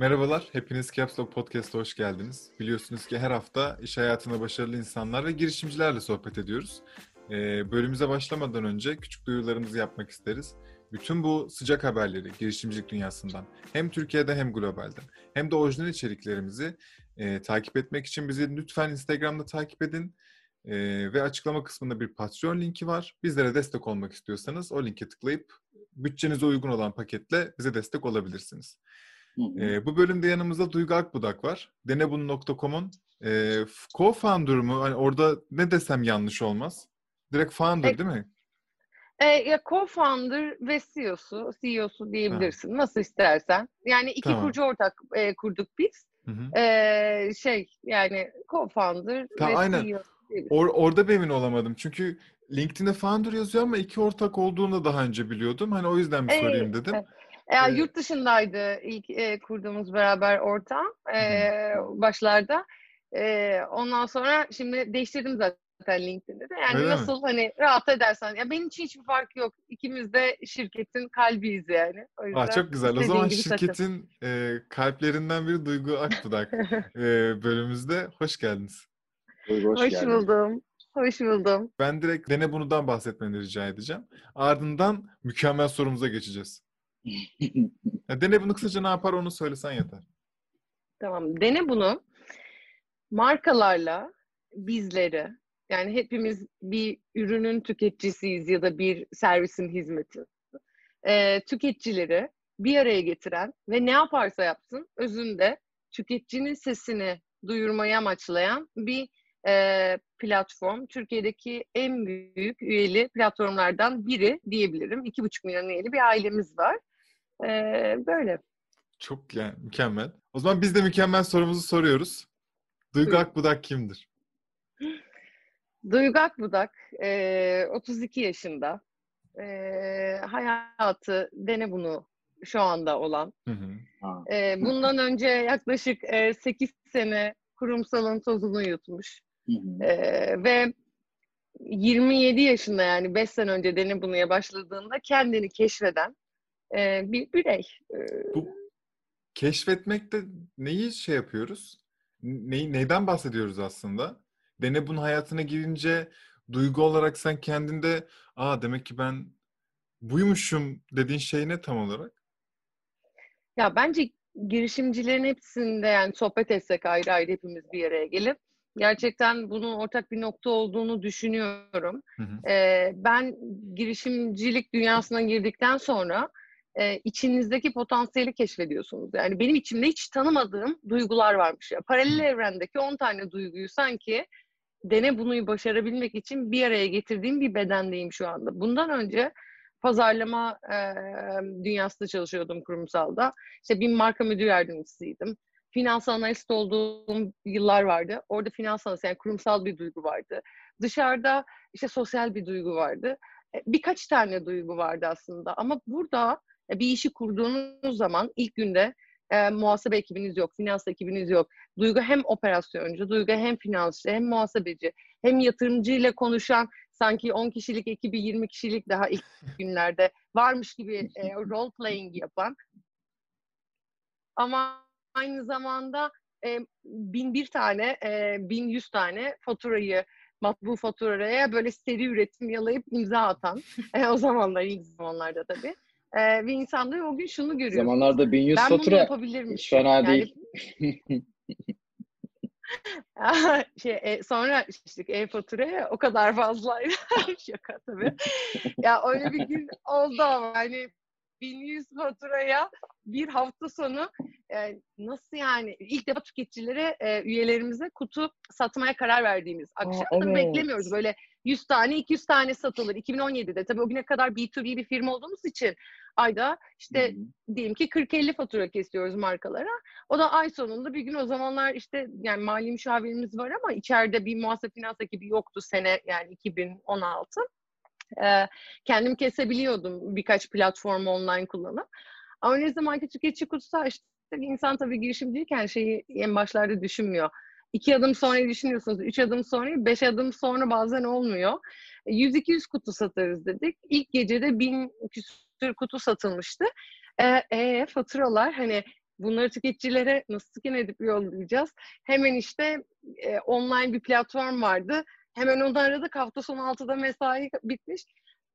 Merhabalar, hepiniz Caps Lock Podcast'a hoş geldiniz. Biliyorsunuz ki her hafta iş hayatında başarılı insanlar ve girişimcilerle sohbet ediyoruz. Ee, bölümümüze başlamadan önce küçük duyurularımızı yapmak isteriz. Bütün bu sıcak haberleri girişimcilik dünyasından hem Türkiye'de hem globalde hem de orijinal içeriklerimizi e, takip etmek için bizi lütfen Instagram'da takip edin. E, ve açıklama kısmında bir Patreon linki var. Bizlere destek olmak istiyorsanız o linke tıklayıp bütçenize uygun olan paketle bize destek olabilirsiniz. E, bu bölümde yanımızda Duygu Akbudak var. Denebun.com'un e, co-founder mu? Hani orada ne desem yanlış olmaz. Direkt founder E, değil mi? E, ya co-founder ve CEO'su, CEO'su diyebilirsin. Nasıl istersen. Yani iki Tamam. kurucu ortak e, kurduk biz. Hı hı. E, şey yani co-founder Ta- ve aynen. CEO. Or- orada bir emin olamadım. Çünkü LinkedIn'de founder yazıyor ama iki ortak olduğunu daha önce biliyordum. Hani o yüzden bir E, sorayım dedim. evet. Ya, Ee, yurt dışındaydı ilk e, kurduğumuz beraber ortam e, başlarda. E, ondan sonra şimdi değiştirdim zaten LinkedIn'de de. Yani Öyle mi? nasıl hani rahat edersen. Ya benim için hiçbir fark yok. İkimiz de şirketin kalbiyiz yani. O yüzden Aa, çok güzel. O zaman şirketin e, kalplerinden biri Duygu Akbudak e, bölümümüzde. Hoş geldiniz. Duygu hoş, Hoş geldin. buldum. Hoş buldum. Ben direkt Dene Bunu'dan bahsetmeni rica edeceğim. Ardından mükemmel sorumuza geçeceğiz. Ya Dene Bunu kısaca ne yapar onu söylesen yeter. Tamam. Dene bunu markalarla bizleri yani hepimiz bir ürünün tüketicisiyiz ya da bir servisin hizmeti. Ee, tüketicileri bir araya getiren ve ne yaparsa yapsın özünde tüketicinin sesini duyurmayı amaçlayan bir e, platform. Türkiye'deki en büyük üyeli platformlardan biri diyebilirim. İki buçuk milyon üyeli bir ailemiz var. Ee, böyle. Çok yani mükemmel. O zaman biz de mükemmel sorumuzu soruyoruz. Duygu Buyurun. Akbudak kimdir? Duygu Akbudak, e, 32 yaşında. E, hayatı dene bunu şu anda olan. Hı hı. E, bundan önce yaklaşık e, 8 sene kurumsalın tozunu yutmuş. Hı hı. E, ve 27 yaşında yani 5 sene önce dene bunuya başladığında kendini keşfeden e, bir birey. E, Bu keşfetmekte neyi şey yapıyoruz? Ne, neyden bahsediyoruz aslında? Dene bunun hayatına girince duygu olarak sen kendinde aa demek ki ben buymuşum dediğin şey ne tam olarak? Ya bence girişimcilerin hepsinde yani sohbet etsek ayrı ayrı hepimiz bir araya gelip gerçekten bunun ortak bir nokta olduğunu düşünüyorum. Hı hı. Ee, ben girişimcilik dünyasına girdikten sonra e, içinizdeki potansiyeli keşfediyorsunuz. Yani benim içimde hiç tanımadığım duygular varmış ya. Paralel evrendeki 10 tane duyguyu sanki dene bunu başarabilmek için bir araya getirdiğim bir bedendeyim şu anda. Bundan önce pazarlama e, dünyasında çalışıyordum kurumsalda. İşte bir marka müdür yardımcısıydım. Finans analist olduğum yıllar vardı. Orada finans analist yani kurumsal bir duygu vardı. Dışarıda işte sosyal bir duygu vardı. E, Birkaç tane duygu vardı aslında. Ama burada bir işi kurduğunuz zaman ilk günde e, muhasebe ekibiniz yok, finans ekibiniz yok. Duygu hem operasyoncu, duygu hem finansçı, hem muhasebeci, hem yatırımcı ile konuşan sanki 10 kişilik ekibi 20 kişilik daha ilk günlerde varmış gibi e, role playing yapan ama aynı zamanda e, bin bir tane, e, bin yüz tane faturayı matbu faturaya böyle seri üretim yalayıp imza atan e, o zamanlar ilk zamanlarda tabii. E, bir insanda o gün şunu görüyor. Zamanlarda 1100 Ben bunu fatura yapabilirmişim. hiç fena Yani değil. şey, e, sonra işte e-faturaya o kadar fazlaydı. Şaka tabii. ya öyle bir gün oldu ama hani 1100 faturaya bir hafta sonu e, nasıl yani ilk defa tüketicilere e, üyelerimize kutu satmaya karar verdiğimiz akşam. Evet. beklemiyoruz böyle 100 tane 200 tane satılır 2017'de tabii o güne kadar B2B bir firma olduğumuz için ayda işte diyelim ki 40-50 fatura kesiyoruz markalara. O da ay sonunda bir gün o zamanlar işte yani mali müşavirimiz var ama içeride bir muhasebe finans ekibi yoktu sene yani 2016. Ee, kendim kesebiliyordum birkaç platformu online kullanıp. Ama ne zaman ki tüketici kutusu açtık insan tabii girişimciyken şeyi en başlarda düşünmüyor. İki adım sonra düşünüyorsunuz, üç adım sonra, beş adım sonra bazen olmuyor. 100-200 kutu satarız dedik. İlk gecede bin küsur kutu satılmıştı. E, e, faturalar hani bunları tüketicilere nasıl scan edip yollayacağız? Hemen işte e, online bir platform vardı. Hemen onu aradık. Hafta sonu 6'da mesai bitmiş.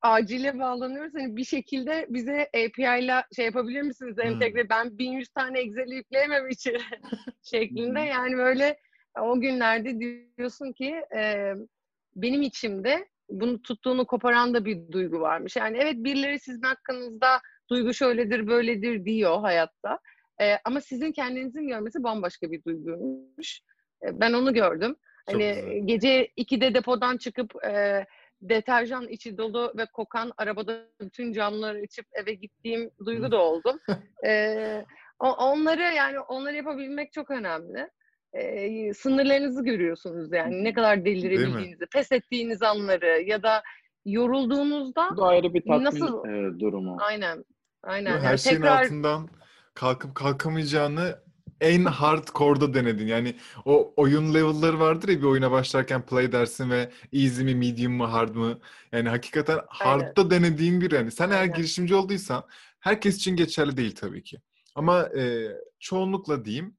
Acile bağlanıyoruz. Hani bir şekilde bize API ile şey yapabilir misiniz? Hmm. Entegre. Ben 1100 tane Excel'i yükleyemem içeri şeklinde. Yani böyle o günlerde diyorsun ki e, benim içimde bunu tuttuğunu koparan da bir duygu varmış. Yani evet birileri sizin hakkınızda duygu şöyledir böyledir diyor hayatta. E, ama sizin kendinizin görmesi bambaşka bir duyguymuş. E, ben onu gördüm. Hani güzel. gece 2'de depodan çıkıp e, deterjan içi dolu ve kokan arabada bütün camları açıp eve gittiğim duygu da oldu. e, onları yani onları yapabilmek çok önemli. E, sınırlarınızı görüyorsunuz yani ne kadar delirebildiğinizi, pes ettiğiniz anları ya da yorulduğunuzda Bu da ayrı bir tatmin Nasıl? e, durumu. aynen aynen Her Yani şeyin tekrar altından kalkıp kalkamayacağını en hardcore'da denedin. Yani o oyun level'ları vardır ya bir oyuna başlarken play dersin ve easy mi, medium mu, hard mı? Yani hakikaten hard'da denediğin bir yani. Sen eğer Aynen. girişimci olduysan herkes için geçerli değil tabii ki. Ama e, çoğunlukla diyeyim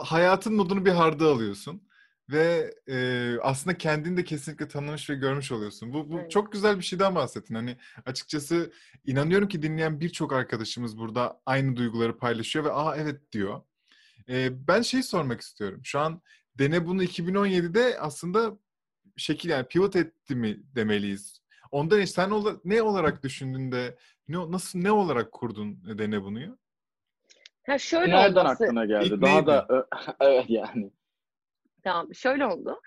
hayatın modunu bir hard'a alıyorsun. Ve e, aslında kendini de kesinlikle tanımış ve görmüş oluyorsun. Bu, bu Evet. çok güzel bir şeyden bahsettin. Hani açıkçası inanıyorum ki dinleyen birçok arkadaşımız burada aynı duyguları paylaşıyor ve aa evet diyor. E, ben şey sormak istiyorum. Şu an Dene bunu 2017'de aslında şekil yani pivot etti mi demeliyiz. Ondan önce sen ola- ne olarak düşündün de ne, nasıl ne olarak kurdun Dene bunu? ha şöyle Nereden olması aklına geldi? İlk Daha neydi? da evet yani. Tamam, şöyle oldu.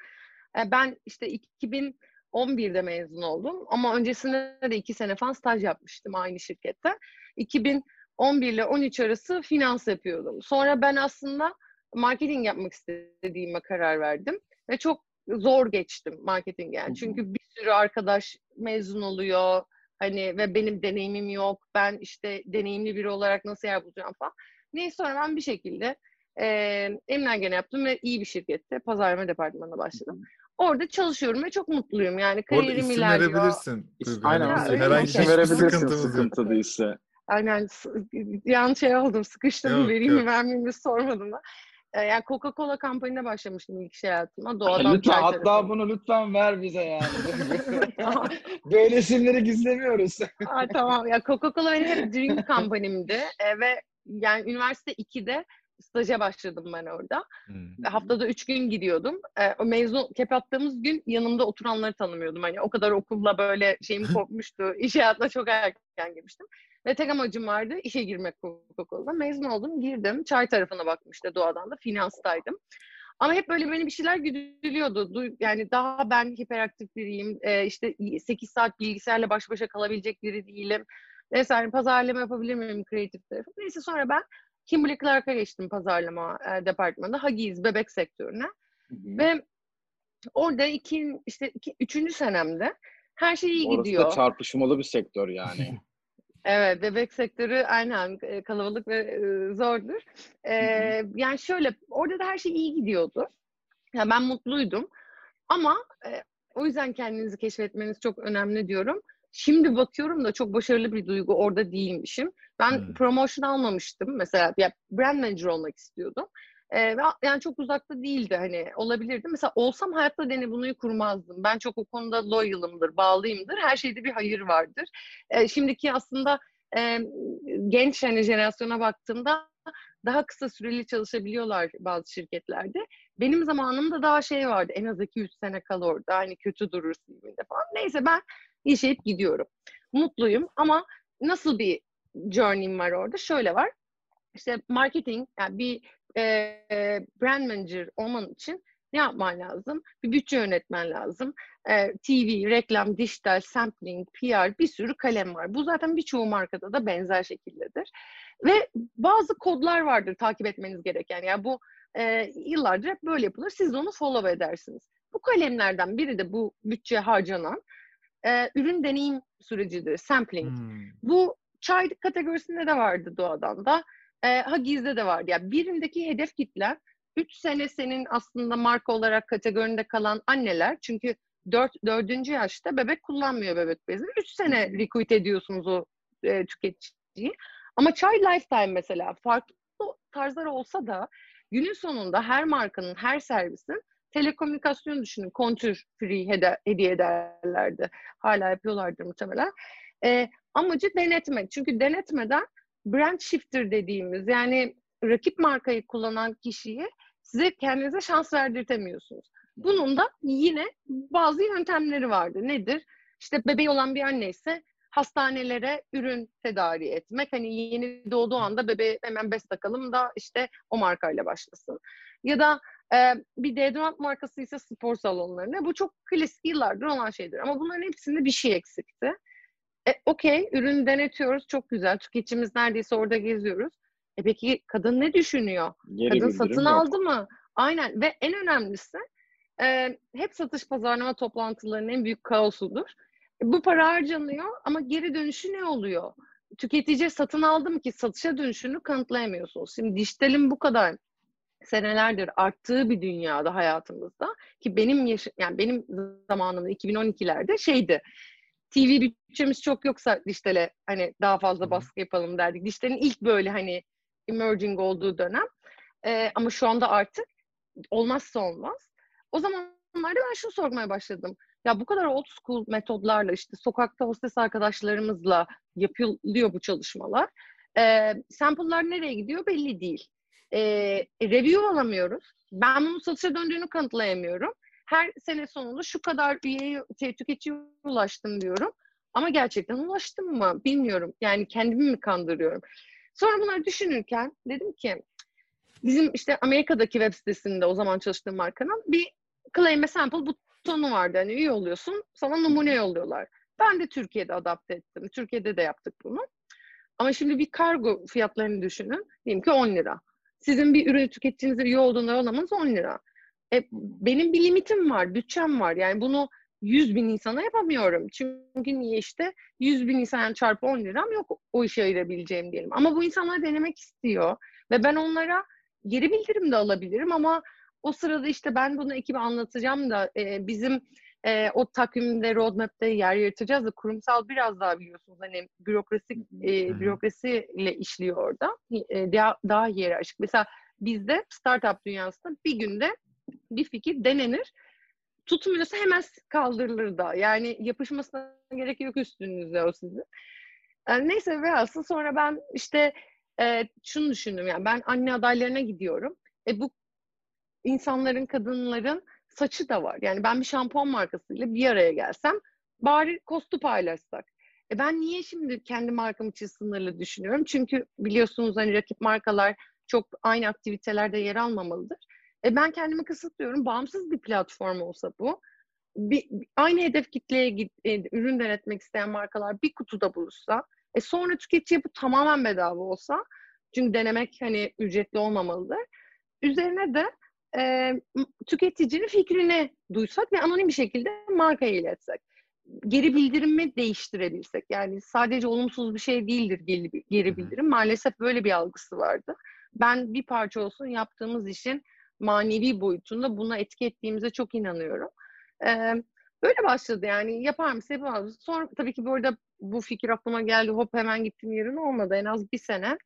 E, Ben işte 2011'de mezun oldum ama öncesinde de iki sene falan staj yapmıştım aynı şirkette. 2011 ile 13 arası finans yapıyordum. Sonra ben aslında marketing yapmak istediğime karar verdim ve çok zor geçtim marketing yani. Çünkü bir sürü arkadaş mezun oluyor hani ve benim deneyimim yok. Ben işte deneyimli biri olarak nasıl yer bulacağım falan. Neyse sonra ben bir şekilde e, elimden gene yaptım ve iyi bir şirkette pazarlama departmanına başladım. Orada çalışıyorum ve çok mutluyum. Yani kariyerim isim ilerliyor. verebilirsin. Duygu. Aynen. Ya, bizim öyle herhangi bir şey. hiçbir verebilirsin sıkıntı değilse. Aynen yan şey oldum, sıkıştım Yok, vereyim yok. mi vermeyeyim mi sormadım da. Yani Coca-Cola kampanyasına başlamıştım ilk şey hayatıma. Doğadan lütfen hatta tarafı. bunu lütfen ver bize yani. Böyle isimleri gizlemiyoruz. Aa, tamam. Ya Coca-Cola benim hep dream kampanyamdı. E, ve yani üniversite 2'de staja başladım ben orada. Hmm. Haftada üç gün gidiyordum. E, o mezun kep attığımız gün yanımda oturanları tanımıyordum. Hani o kadar okulla böyle şeyim kopmuştu. İş hayatına çok erken girmiştim. Ve tek amacım vardı işe girmek Coca-Cola'da. Mezun oldum, girdim. Çay tarafına baktım işte doğadan da finanstaydım. Ama hep böyle beni bir şeyler güdülüyordu. Du- Yani daha ben hiperaktif biriyim. E, işte 8 saat bilgisayarla baş başa kalabilecek biri değilim. Vesaire pazarlama yapabilir miyim kreatif tarafı? Neyse sonra ben Kimberly Clark'a geçtim pazarlama e, departmanında. Huggies bebek sektörüne. Ve orada iki, işte iki, üçüncü senemde her şey iyi Orası gidiyor. da çarpışmalı bir sektör yani. Evet, bebek sektörü aynen e, kalabalık ve e, zordur. E, yani şöyle, orada da her şey iyi gidiyordu. Yani ben mutluydum. Ama e, o yüzden kendinizi keşfetmeniz çok önemli diyorum. Şimdi bakıyorum da çok başarılı bir duygu orada değilmişim. Ben Hmm. promotion almamıştım mesela. Ya brand manager olmak istiyordum. E, ve yani çok uzakta değildi hani olabilirdi. Mesela olsam hayatta Deni Bunu'yu kurmazdım. Ben çok o konuda loyal'ımdır, bağlıyımdır. Her şeyde bir hayır vardır. E, şimdiki aslında e, genç hani jenerasyona baktığımda daha kısa süreli çalışabiliyorlar bazı şirketlerde. Benim zamanımda daha şey vardı. En az 2-3 sene kal orada. Hani kötü durursun gibi falan. Neyse ben yaşayıp gidiyorum. Mutluyum ama nasıl bir journey'im var orada? Şöyle var. İşte marketing, yani bir e, brand manager olman için ne yapman lazım? Bir bütçe yönetmen lazım. E, TV, reklam, dijital, sampling, PR bir sürü kalem var. Bu zaten birçoğu markada da benzer şekildedir. Ve bazı kodlar vardır takip etmeniz gereken. Yani bu e, yıllardır hep böyle yapılır. Siz de onu follow edersiniz. Bu kalemlerden biri de bu bütçe harcanan e, ürün deneyim sürecidir, sampling. Hmm. Bu çay kategorisinde de vardı doğadan da. E, Huggies'de de vardı. Yani birindeki hedef kitlen 3 sene senin aslında marka olarak kategorinde kalan anneler. Çünkü 4, 4. yaşta bebek kullanmıyor bebek bezini. 3 sene recruit ediyorsunuz o e, tüketiciyi. Ama çay lifetime mesela farklı tarzlar olsa da günün sonunda her markanın, her servisin telekomünikasyon düşünün. Kontür free hede, hediye ederlerdi. Hala yapıyorlardır muhtemelen. E, amacı denetmek. Çünkü denetmeden brand shifter dediğimiz yani rakip markayı kullanan kişiyi size kendinize şans verdirtemiyorsunuz. Bunun da yine bazı yöntemleri vardı. Nedir? İşte bebeği olan bir anne hastanelere ürün tedarik etmek. Hani yeni doğduğu anda bebeğe hemen bez takalım da işte o markayla başlasın. Ya da e, bir deodorant markası ise spor salonlarına. Bu çok klasik yıllardır olan şeydir. Ama bunların hepsinde bir şey eksikti. E, Okey, ürün denetiyoruz. Çok güzel. Tüketicimiz neredeyse orada geziyoruz. E peki kadın ne düşünüyor? Geri Kadın satın yok. aldı mı? Aynen ve en önemlisi e, hep satış pazarlama toplantılarının en büyük kaosudur. E, bu para harcanıyor ama geri dönüşü ne oluyor? Tüketici satın aldı mı ki satışa dönüşünü kanıtlayamıyorsunuz. Şimdi dijitalin bu kadar senelerdir arttığı bir dünyada hayatımızda ki benim yaş yani benim zamanımda 2012'lerde şeydi. TV bütçemiz çok yoksa dijitale hani daha fazla baskı yapalım derdik. Dijitalin ilk böyle hani emerging olduğu dönem. Ee, ama şu anda artık olmazsa olmaz. O zamanlarda ben şunu sormaya başladım. Ya bu kadar old school metodlarla işte sokakta hostes arkadaşlarımızla yapılıyor bu çalışmalar. Ee, sample'lar nereye gidiyor belli değil. Ee, review alamıyoruz. Ben bunun satışa döndüğünü kanıtlayamıyorum. Her sene sonunda şu kadar üyeye, şey, tüketiciye ulaştım diyorum. Ama gerçekten ulaştım mı bilmiyorum. Yani kendimi mi kandırıyorum? Sonra bunları düşünürken dedim ki bizim işte Amerika'daki web sitesinde o zaman çalıştığım markanın bir claim a sample butonu vardı. Hani üye oluyorsun sana numune yolluyorlar. Ben de Türkiye'de adapte ettim. Türkiye'de de yaptık bunu. Ama şimdi bir kargo fiyatlarını düşünün. Diyelim ki 10 lira. Sizin bir ürün tüketicinize üye olduğunda yollamanız 10 lira. E, benim bir limitim var, bütçem var. Yani bunu 100 bin insana yapamıyorum. Çünkü niye işte 100 bin insan çarpı 10 liram yok o işe ayırabileceğim diyelim. Ama bu insanlar denemek istiyor. Ve ben onlara geri bildirim de alabilirim ama o sırada işte ben bunu ekibe anlatacağım da e, bizim e, o takvimde, roadmap'te yer yaratacağız da kurumsal biraz daha biliyorsunuz hani bürokrasi e, bürokrasiyle işliyor orada. E, daha, daha hiyerarşik. Mesela bizde startup dünyasında bir günde bir fikir denenir. Tutmuyorsa hemen kaldırılır da. Yani yapışmasına gerek yok üstünüzde o sizin. Yani neyse velhasıl sonra ben işte e, şunu düşündüm yani ben anne adaylarına gidiyorum. E bu insanların, kadınların saçı da var. Yani ben bir şampuan markasıyla bir araya gelsem bari kostu paylaşsak. E ben niye şimdi kendi markam için sınırlı düşünüyorum? Çünkü biliyorsunuz hani rakip markalar çok aynı aktivitelerde yer almamalıdır. E ben kendimi kısıtlıyorum. Bağımsız bir platform olsa bu. Bir, aynı hedef kitleye git, e, ürün denetmek isteyen markalar bir kutuda buluşsa, e sonra tüketiciye bu tamamen bedava olsa, çünkü denemek hani ücretli olmamalıdır. Üzerine de e, tüketicinin fikrini duysak ve anonim bir şekilde markaya iletsek. Geri bildirimi değiştirebilsek. Yani sadece olumsuz bir şey değildir geri, bildirim. Maalesef böyle bir algısı vardı. Ben bir parça olsun yaptığımız işin manevi boyutunda buna etki ettiğimize çok inanıyorum. Ee, böyle başladı yani yapar mısın yapamaz mısın? Sonra tabii ki bu arada bu fikir aklıma geldi hop hemen gittim yerine olmadı en az bir sene.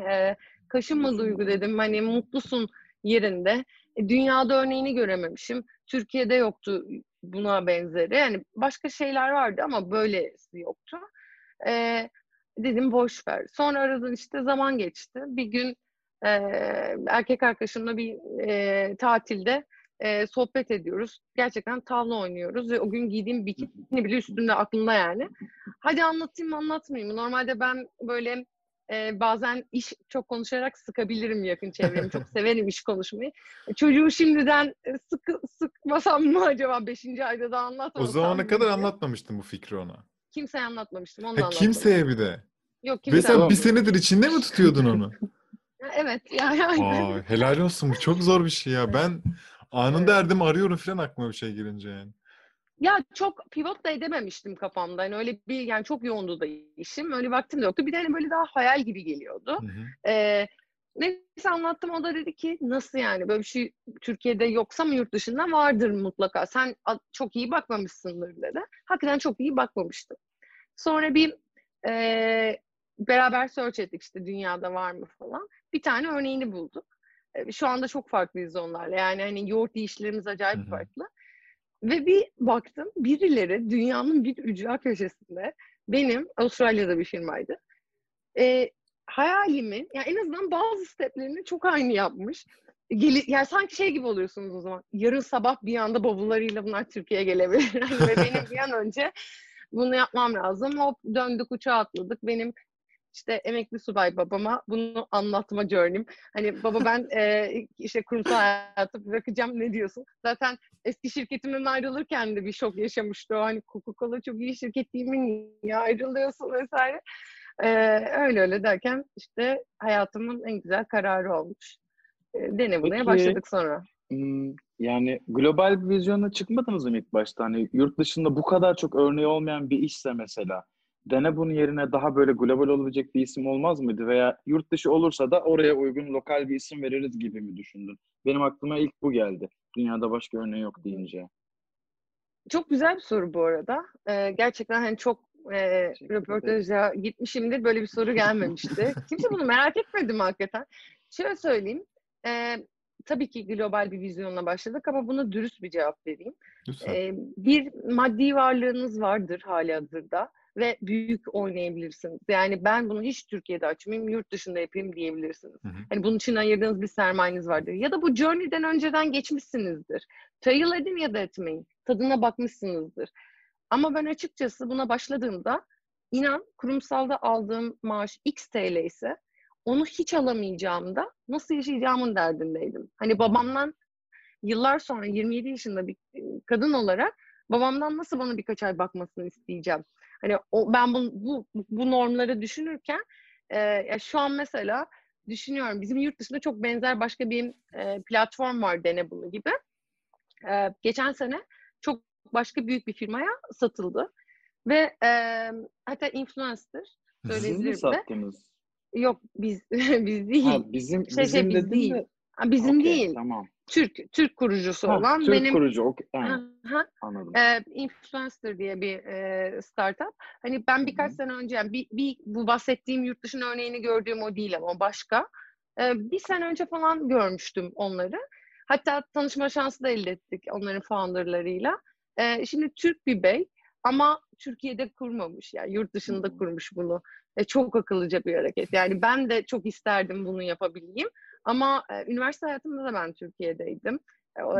Ee, kaşınma duygu dedim hani mutlusun yerinde. E, dünyada örneğini görememişim. Türkiye'de yoktu buna benzeri. Yani başka şeyler vardı ama böylesi yoktu. Ee, dedim boş ver. Sonra aradan işte zaman geçti. Bir gün e, erkek arkadaşımla bir e, tatilde e, sohbet ediyoruz. Gerçekten tavla oynuyoruz ve o gün giydiğim bikini bile üstünde aklımda yani. Hadi anlatayım mı anlatmayayım mı? Normalde ben böyle e, bazen iş çok konuşarak sıkabilirim yakın çevremi. Çok severim iş konuşmayı. E, çocuğu şimdiden sık, sıkmasam mı acaba? Beşinci ayda da anlatmasam O zamana kadar diye. anlatmamıştın bu fikri ona. Kimseye anlatmamıştım. Onu Ha, kimseye bir de. Yok Ve kimseye sen bir senedir içinde mi tutuyordun onu? Evet. Yani, aynen. Aa, helal olsun bu çok zor bir şey ya. Ben anında Erdem'i arıyorum falan aklıma bir şey girince yani. Ya çok pivot da edememiştim kafamda. Yani öyle bir yani çok yoğundu da işim. Öyle vaktim de yoktu. Bir de hani böyle daha hayal gibi geliyordu. Hı hı. Ee, neyse anlattım o da dedi ki nasıl yani böyle bir şey Türkiye'de yoksa mı yurt dışında vardır mutlaka. Sen çok iyi bakmamışsındır dedi. Hakikaten çok iyi bakmamıştım. Sonra bir e, beraber search ettik işte dünyada var mı falan. Bir tane örneğini bulduk. E, şu anda çok farklıyız onlarla. Yani hani yoğurt yiyişlerimiz acayip Hı hı. farklı. Ve bir baktım birileri dünyanın bir ücra köşesinde benim Avustralya'da bir firmaydı. E, hayalimin yani en azından bazı steplerini çok aynı yapmış. Geli, yani sanki şey gibi oluyorsunuz o zaman. Yarın sabah bir anda bavullarıyla bunlar Türkiye'ye gelebilir. Ve benim bir an önce bunu yapmam lazım. Hop döndük uçağa atladık. Benim işte emekli subay babama bunu anlatma journey'm. Hani baba ben e, işte kurumsal hayatı bırakacağım ne diyorsun? Zaten eski şirketimden ayrılırken de bir şok yaşamıştı o. Hani Coca-Cola çok iyi şirket değil mi? Niye ayrılıyorsun vesaire. E, öyle öyle derken işte hayatımın en güzel kararı olmuş. E, dene bunaya Peki, başladık sonra. Hmm, Yani global bir vizyonla çıkmadınız mı ilk başta? Hani yurt dışında bu kadar çok örneği olmayan bir işse mesela. Dene bunun yerine daha böyle global olabilecek bir isim olmaz mıydı? Veya yurt dışı olursa da oraya uygun lokal bir isim veririz gibi mi düşündün? Benim aklıma ilk bu geldi. Dünyada başka örneği yok deyince. Çok güzel bir soru bu arada. Ee, gerçekten hani çok e, röportaja gitmişimdir. Böyle bir soru gelmemişti. Kimse bunu merak etmedi mi hakikaten? Şöyle söyleyeyim. e, tabii ki global bir vizyonla başladık ama buna dürüst bir cevap vereyim. Lütfen. E, bir maddi varlığınız vardır hali hazırda ve büyük oynayabilirsiniz. Yani ben bunu hiç Türkiye'de açmayayım, yurt dışında yapayım diyebilirsiniz. Hı hı. Hani bunun için ayırdığınız bir sermayeniz vardır. Ya da bu journey'den önceden geçmişsinizdir. Trial edin ya da etmeyin. Tadına bakmışsınızdır. Ama ben açıkçası buna başladığımda inan kurumsalda aldığım maaş X TL ise onu hiç alamayacağımda nasıl yaşayacağımın derdindeydim. Hani babamdan yıllar sonra 27 yaşında bir kadın olarak babamdan nasıl bana birkaç ay bakmasını isteyeceğim. Hani o, ben bu, bu, bu normları düşünürken e, ya şu an mesela düşünüyorum bizim yurt dışında çok benzer başka bir e, platform var Denebulu gibi. E, geçen sene çok başka büyük bir firmaya satıldı. Ve e, hatta influencer mi söyleyebilirim de. sattınız? Yok biz biz değil. Ha, bizim, Şey, şey, bizim biz dedin değil. de. Ha, bizim Okey, değil. Tamam. Türk Türk kurucusu Ha, olan Türk benim kurucu. Aha, anladım. e, Influencer diye bir e, startup. Hani ben birkaç sene önce yani bir, bir bu bahsettiğim yurt dışının örneğini gördüğüm o değil ama başka. E, bir sene önce falan görmüştüm onları. Hatta tanışma şansı da elde ettik onların founderlarıyla. E, şimdi Türk bir bey ama Türkiye'de kurmamış yani yurt dışında Hı. kurmuş bunu. E, çok akıllıca bir hareket. Yani ben de çok isterdim bunu yapabileyim. Ama e, üniversite hayatımda da ben Türkiye'deydim. E, o-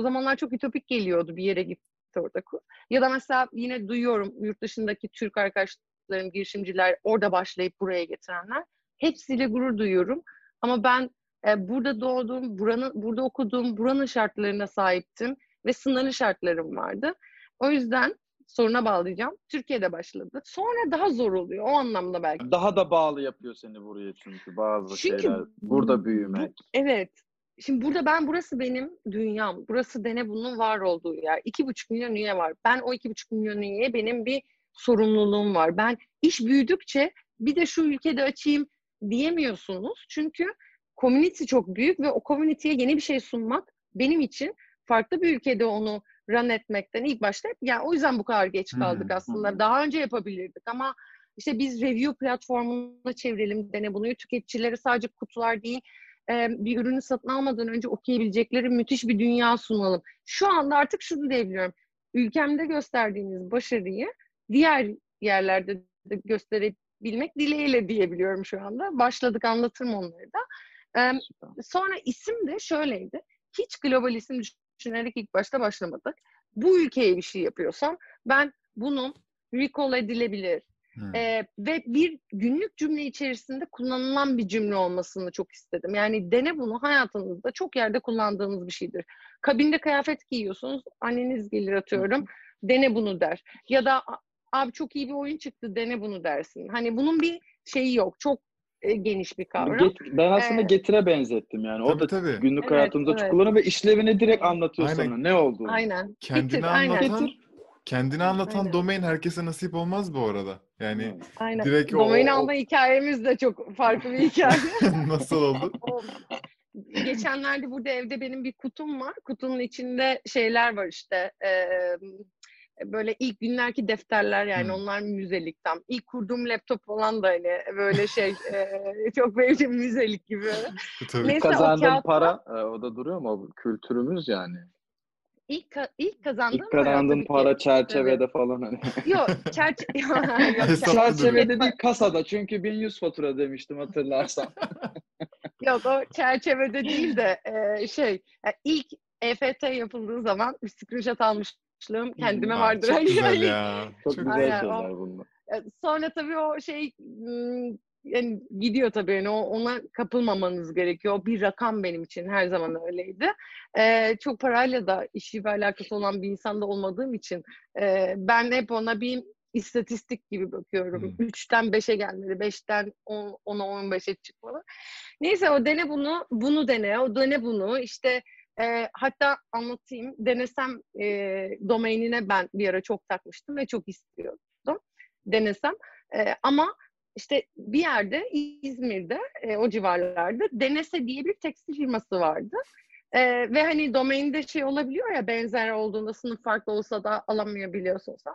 zamanlar çok ütopik geliyordu bir yere git orada. Ya da mesela yine duyuyorum yurt dışındaki Türk arkadaşlarım, girişimciler orada başlayıp buraya getirenler. Hepsiyle gurur duyuyorum. Ama ben e, burada doğdum, buranın, burada okudum, buranın şartlarına sahiptim ve sınırlı şartlarım vardı. O yüzden soruna bağlayacağım. Türkiye'de başladı. Sonra daha zor oluyor o anlamda belki. Daha da bağlı yapıyor seni buraya çünkü bazı Çünkü şeyler. Burada bu- büyümek. Evet. Şimdi burada ben burası benim dünyam. Burası Dene bunun var olduğu yer. İki buçuk milyon üye var. Ben o iki buçuk milyon üyeye benim bir sorumluluğum var. Ben iş büyüdükçe bir de şu ülkede açayım diyemiyorsunuz. Çünkü community çok büyük ve o community'ye yeni bir şey sunmak benim için farklı bir ülkede onu run etmekten ilk başta yani o yüzden bu kadar geç kaldık aslında. hı hı. Daha önce yapabilirdik ama işte biz review platformuna çevirelim dene bunu. Tüketicilere sadece kutular değil bir ürünü satın almadan önce okuyabilecekleri müthiş bir dünya sunalım. Şu anda artık şunu diyebiliyorum. Ülkemde gösterdiğiniz başarıyı diğer yerlerde de gösterebilmek dileğiyle diyebiliyorum şu anda. Başladık anlatırım onları da. Sonra isim de şöyleydi. Hiç global isim düşünerek ilk başta başlamadık. Bu ülkeye bir şey yapıyorsam ben bunun recall edilebilir, Hı. ee, ve bir günlük cümle içerisinde kullanılan bir cümle olmasını çok istedim. Yani dene bunu hayatınızda çok yerde kullandığınız bir şeydir. Kabinde kıyafet giyiyorsunuz, anneniz gelir atıyorum, dene bunu der. Ya da "A- abi çok iyi bir oyun çıktı, dene bunu dersin. Hani bunun bir şeyi yok, çok e, geniş bir kavram. Get- ben aslında Ee, getire benzettim yani. o Tabii, da tabii. günlük Evet, hayatımızda çok evet. kullanılır ve işlevini direkt anlatıyor Aynen. sana ne olduğunu. Aynen. Kendini Getir, aynen. anlatan, Getir. kendini anlatan Aynen. domain herkese nasip olmaz bu arada. Yani Aynen. direkt o- Domain o- alma hikayemiz de çok farklı bir hikaye. nasıl oldu? O, geçenlerde burada evde benim bir kutum var. Kutunun içinde şeyler var işte. e, böyle ilk günlerki defterler yani Hı. onlar müzelik tam. İlk kurduğum laptop falan da hani böyle şey e, çok benim için müzelik gibi. Tabii. Neyse, o Kazandığın kağıtta- para e, o da duruyor mu? O kültürümüz yani. İlk ka- ilk kazandığım İlk para kazandığın tabii ki. para çerçevede falan hani. Yok, çerçe yok, Çerçevede değil kasada çünkü 1100 fatura demiştim hatırlarsan. Yok o çerçevede değil de e, şey yani ilk EFT yapıldığı zaman bir screenshot almışlığım kendime Aa, vardır. Çok Hani güzel yani- ya. Çok güzel Aynen, şeyler o- bunlar. E, Sonra tabii o şey yani gidiyor tabii yani o- ona kapılmamanız gerekiyor. O bir rakam benim için her zaman öyleydi. E, çok parayla da işi ve alakası olan bir insanda olmadığım için e, ben hep ona bir istatistik gibi bakıyorum. Hmm. Üçten beşe gelmedi, beşten on- ona on beşe çıkmalı. Neyse o dene bunu, bunu dene, o dene bunu. İşte e, hatta anlatayım. Denesem e, domainine ben bir ara çok takmıştım ve çok istiyordum. Denesem. E, ama işte bir yerde İzmir'de e, o civarlarda Denese diye bir tekstil firması vardı. E, ve hani domainde şey olabiliyor ya benzer olduğunda sınıf farklı olsa da alamayabiliyorsun sen.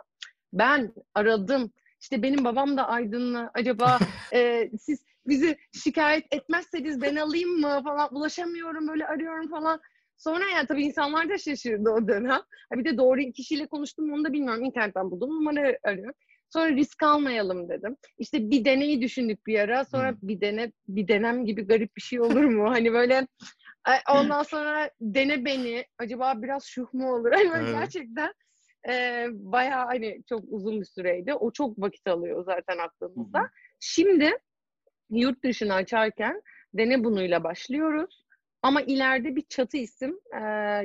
Ben aradım. İşte benim babam da Aydınlı. Acaba e, siz bizi şikayet etmezseniz ben alayım mı falan ulaşamıyorum böyle arıyorum falan. Sonra yani tabii insanlar da şaşırdı o dönem. Ha bir de doğru kişiyle konuştum onu da bilmiyorum. İnternetten buldum numara arıyorum. Sonra risk almayalım dedim. İşte bir deneyi düşündük bir ara. Sonra Hmm. bir dene bir denem gibi garip bir şey olur mu? Hani böyle ondan sonra dene beni. Acaba biraz şuh mu olur? Hani böyle Evet. gerçekten e, bayağı hani çok uzun bir süreydi. O çok vakit alıyor zaten aklımızda. Hı hı. Şimdi yurt dışını açarken dene bunuyla başlıyoruz. Ama ileride bir çatı isim e,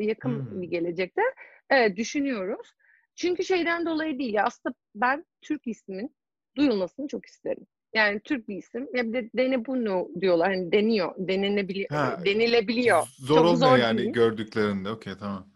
yakın Hmm. bir gelecekte evet, düşünüyoruz. Çünkü şeyden dolayı değil. ya, Aslında ben Türk ismin duyulmasını çok isterim. Yani Türk bir isim. Ya bir de dene bunu diyorlar. Hani deniyor. Denenebiliyor. Ha, denilebiliyor. Zor Çok olmuyor zor yani değil. gördüklerinde. Okey tamam.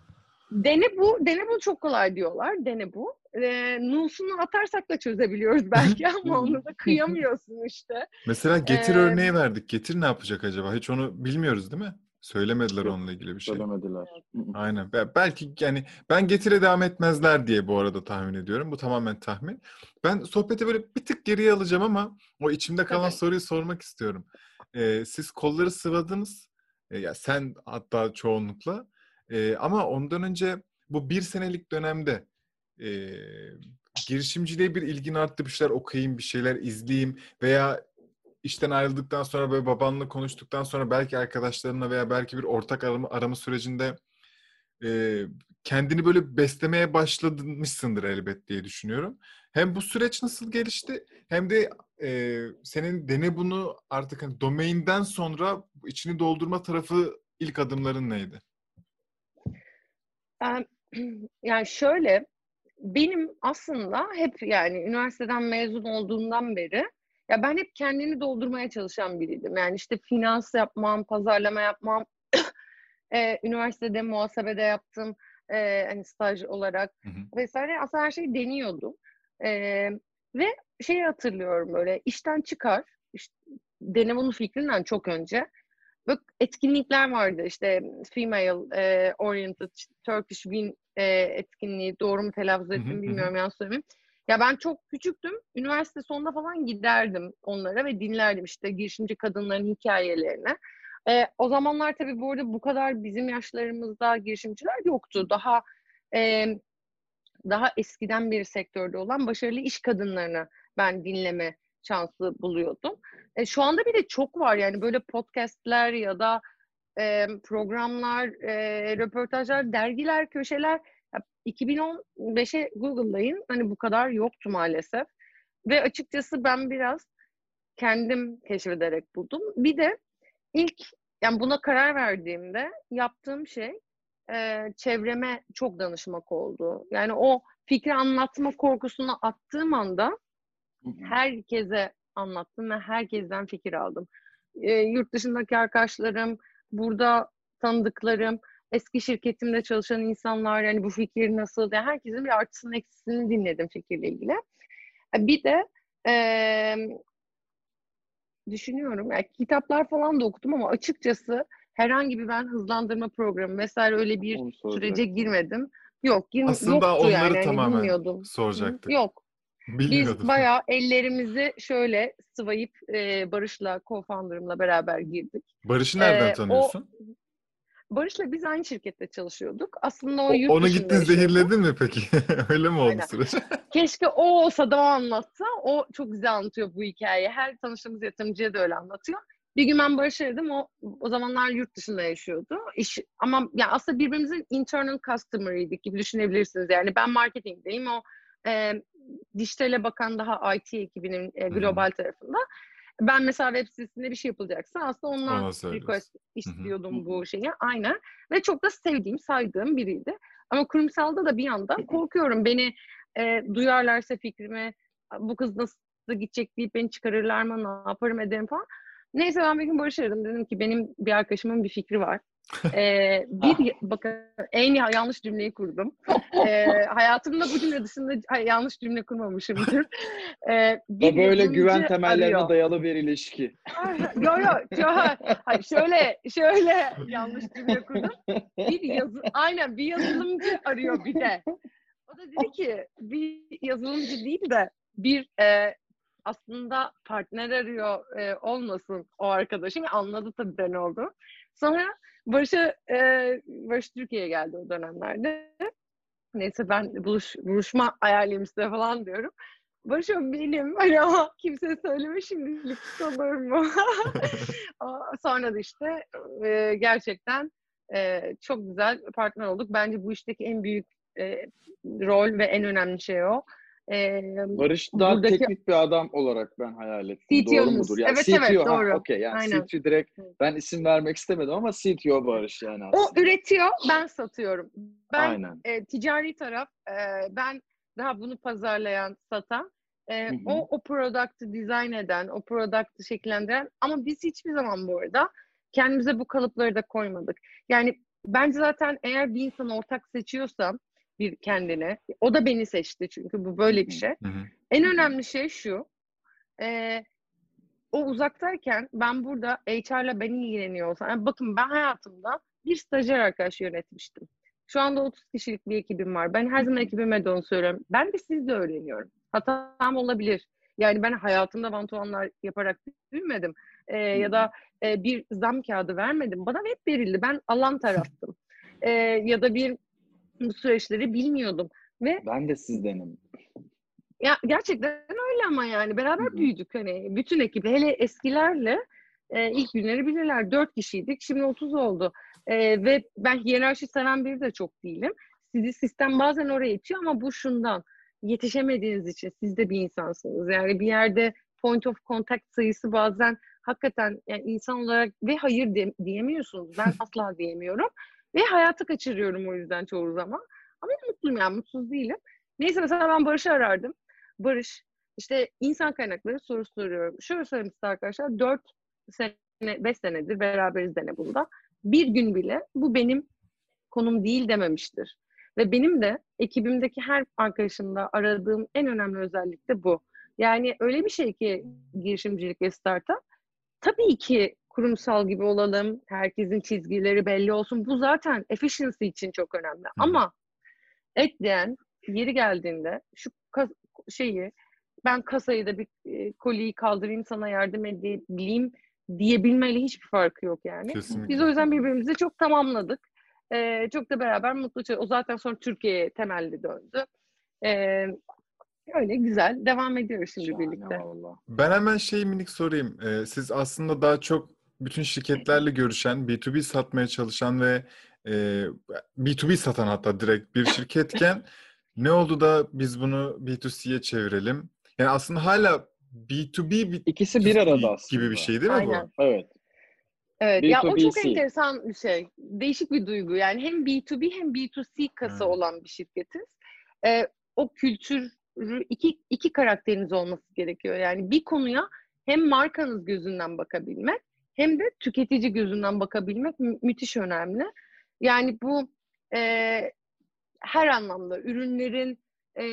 Dene bu, dene bu çok kolay diyorlar. Dene bu. Ee, Nus'unu atarsak da çözebiliyoruz belki ama onu da kıyamıyorsun işte. Mesela getir Ee, örneği verdik. Getir ne yapacak acaba? Hiç onu bilmiyoruz değil mi? Söylemediler Yok, onunla ilgili bir şey. Söylemediler. Aynen. Be- Belki yani ben getire devam etmezler diye bu arada tahmin ediyorum. Bu tamamen tahmin. Ben sohbeti böyle bir tık geriye alacağım ama o içimde kalan Tabii. soruyu sormak istiyorum. Ee, siz kolları sıvadınız. Ee, ya sen hatta çoğunlukla. Ee, ama ondan önce bu bir senelik dönemde e, girişimciliğe bir ilgin arttı. Bir şeyler okuyayım, bir şeyler izleyeyim veya işten ayrıldıktan sonra böyle babanla konuştuktan sonra belki arkadaşlarınla veya belki bir ortak arama, arama sürecinde e, kendini böyle beslemeye başlamışsındır elbet diye düşünüyorum. Hem bu süreç nasıl gelişti hem de e, senin dene bunu artık hani domainden sonra içini doldurma tarafı ilk adımların neydi? Yani şöyle benim aslında hep yani üniversiteden mezun olduğumdan beri ya ben hep kendini doldurmaya çalışan biriydim. Yani işte finans yapmam, pazarlama yapmam, e, üniversitede muhasebede yaptım e, hani staj olarak Hı hı. vesaire. Aslında her şeyi deniyordum. E, ve şeyi hatırlıyorum böyle işten çıkar, işte, dene bunu fikrinden çok önce Böyle etkinlikler vardı işte female e, oriented Turkish Win e, etkinliği doğru mu telaffuz ettim bilmiyorum yanlış söylemeyeyim. Ya ben çok küçüktüm. Üniversite sonunda falan giderdim onlara ve dinlerdim işte girişimci kadınların hikayelerini. E, o zamanlar tabii bu arada bu kadar bizim yaşlarımızda girişimciler yoktu. Daha e, daha eskiden bir sektörde olan başarılı iş kadınlarını ben dinleme şansı buluyordum. E, şu anda bir de çok var yani böyle podcastler ya da e, programlar, e, röportajlar, dergiler, köşeler. Ya, 2015'e Google'layın hani bu kadar yoktu maalesef. Ve açıkçası ben biraz kendim keşfederek buldum. Bir de ilk yani buna karar verdiğimde yaptığım şey e, çevreme çok danışmak oldu. Yani o fikri anlatma korkusunu attığım anda herkese anlattım ve herkesten fikir aldım. E, yurt dışındaki arkadaşlarım, burada tanıdıklarım, eski şirketimde çalışan insanlar yani bu fikir nasıl? Yani herkesin bir artısını eksisini dinledim fikirle ilgili. E, Bir de e, düşünüyorum yani kitaplar falan da okudum ama açıkçası herhangi bir ben hızlandırma programı vesaire öyle bir sürece girmedim. Yok, gir- Aslında yoktu onları yani. Tamamen bilmiyordum. Soracaktık. Yok. Bilmiyordum. Biz bayağı ellerimizi şöyle sıvayıp e, Barış'la, co-founder'ımla beraber girdik. Barış'ı nereden Ee, o- tanıyorsun? Barış'la biz aynı şirkette çalışıyorduk. Aslında o, yurt onu yaşıyordu. zehirledin mi peki? Öyle mi oldu Aynen. süreç? Keşke o olsa da o anlatsa. O çok güzel anlatıyor bu hikayeyi. Her tanıştığımız yatırımcıya da öyle anlatıyor. Bir gün ben Barış'ı aradım. O, o zamanlar yurt dışında yaşıyordu. İş, ama yani aslında birbirimizin internal customer'ıydık gibi düşünebilirsiniz. Yani ben marketingdeyim. O e, dijitale bakan daha IT ekibinin e, global tarafında. Ben mesela web sitesinde bir şey yapılacaksa aslında ondan request istiyordum bu şeyi. Aynen. Ve çok da sevdiğim, saydığım biriydi. Ama kurumsalda da bir yandan korkuyorum. Beni e, duyarlarsa fikrimi, bu kız nasıl gidecek deyip beni çıkarırlar mı, ne yaparım ederim falan. Neyse ben bir gün Barış aradım. Dedim ki benim bir arkadaşımın bir fikri var. Ee, bir bakın en ya- yanlış cümleyi kurdum. Ee, hayatımda bu cümle dışında yanlış cümle kurmamışımdır. Ee, bir Ve böyle güven temellerine arıyor. dayalı bir ilişki. yo yo yo hayır, şöyle şöyle yanlış cümle kurdum. Bir yazı aynen bir yazılımcı arıyor bir de. O da dedi ki bir yazılımcı değil de bir e, aslında partner arıyor e, olmasın o arkadaşım. Anladı tabii ben oldu. Sonra Barış'a e, Barış Türkiye'ye geldi o dönemlerde. Neyse ben buluş, buluşma ayarlayayım size falan diyorum. Barış o benim hani ama kimseye söyleme şimdilik olur mu? Sonra da işte e, gerçekten e, çok güzel partner olduk. Bence bu işteki en büyük e, rol ve en önemli şey o. E, Barış daha Buradaki- teknik bir adam olarak ben hayal ettim. Doğru CTO'muz. mudur? Yani Evet, CTO, evet, ha, doğru. okey yani Aynen. CTO direkt ben isim vermek istemedim ama CTO Barış yani o aslında. üretiyor, ben satıyorum. Ben Aynen. e, ticari taraf, e, ben daha bunu pazarlayan, satan, e, o o product'ı dizayn eden, o product'ı şekillendiren ama biz hiçbir zaman bu arada kendimize bu kalıpları da koymadık. Yani bence zaten eğer bir insan ortak seçiyorsam bir kendine, o da beni seçti çünkü bu böyle bir şey. Hı hı. En önemli şey şu, e, o uzaktayken ben burada HR'la ben ilgileniyor olsam, yani bakın ben hayatımda bir stajyer arkadaş yönetmiştim. Şu anda 30 kişilik bir ekibim var. Ben her zaman ekibime de onu söylüyorum. Ben de sizde öğreniyorum. Hatam olabilir. Yani ben hayatımda one yaparak büyümedim. Ee, ya da e, bir zam kağıdı vermedim. Bana hep verildi. Ben alan taraftım. Ee, ya da bir bu süreçleri bilmiyordum. Ve Ben de sizdenim. ya gerçekten öyle ama yani. Beraber Hı hı. büyüdük hani. Bütün ekiple hele eskilerle e, ilk günleri bilirler. Dört kişiydik. Şimdi 30 oldu. E, ve ben hiyerarşi seven biri de çok değilim. Sizi sistem bazen oraya itiyor ama bu şundan. Yetişemediğiniz için siz de bir insansınız. Yani bir yerde point of contact sayısı bazen hakikaten yani insan olarak ve hayır de- diyemiyorsunuz. Ben asla diyemiyorum ve hayatı kaçırıyorum o yüzden çoğu zaman ama mutluyum yani mutsuz değilim neyse mesela ben Barış'ı arardım Barış, işte insan kaynakları soru soruyorum. Şöyle söyleyeyim size arkadaşlar, 4 sene, 5 senedir beraberiz dene bunda. Bir gün bile bu benim konum değil dememiştir. Ve benim de ekibimdeki her arkadaşımda aradığım en önemli özellik de bu. Yani öyle bir şey ki girişimcilik ve startup, tabii ki kurumsal gibi olalım, herkesin çizgileri belli olsun. Bu zaten efficiency için çok önemli. Ama et diyen yeri geldiğinde şu kas- şeyi ben kasayı da bir e, koliyi kaldırayım sana yardım edebileyim diyebilmeyle hiçbir farkı yok yani. Kesinlikle. Biz o yüzden birbirimizi çok tamamladık. Ee, çok da beraber mutlu. O zaten sonra Türkiye'ye temelli döndü. Ee, öyle güzel. Devam ediyoruz şimdi Şahane birlikte. valla. Ben hemen şey minik sorayım. Ee, siz aslında daha çok bütün şirketlerle görüşen, B2B satmaya çalışan ve e, B2B satan hatta direkt bir şirketken ne oldu da biz bunu B2C'ye çevirelim? Yani aslında hala B2B bir İkisi bir arada aslında. gibi bir şey değil mi Aynen. bu? Evet. Evet, ya o çok B2BC. enteresan bir şey. Değişik bir duygu. Yani hem B2B hem B2C kası Evet. olan bir şirketiz. Ee, o kültürü iki, iki karakteriniz olması gerekiyor. Yani bir konuya hem markanız gözünden bakabilmek hem de tüketici gözünden bakabilmek mü- müthiş önemli. Yani bu e, her anlamda ürünlerin e,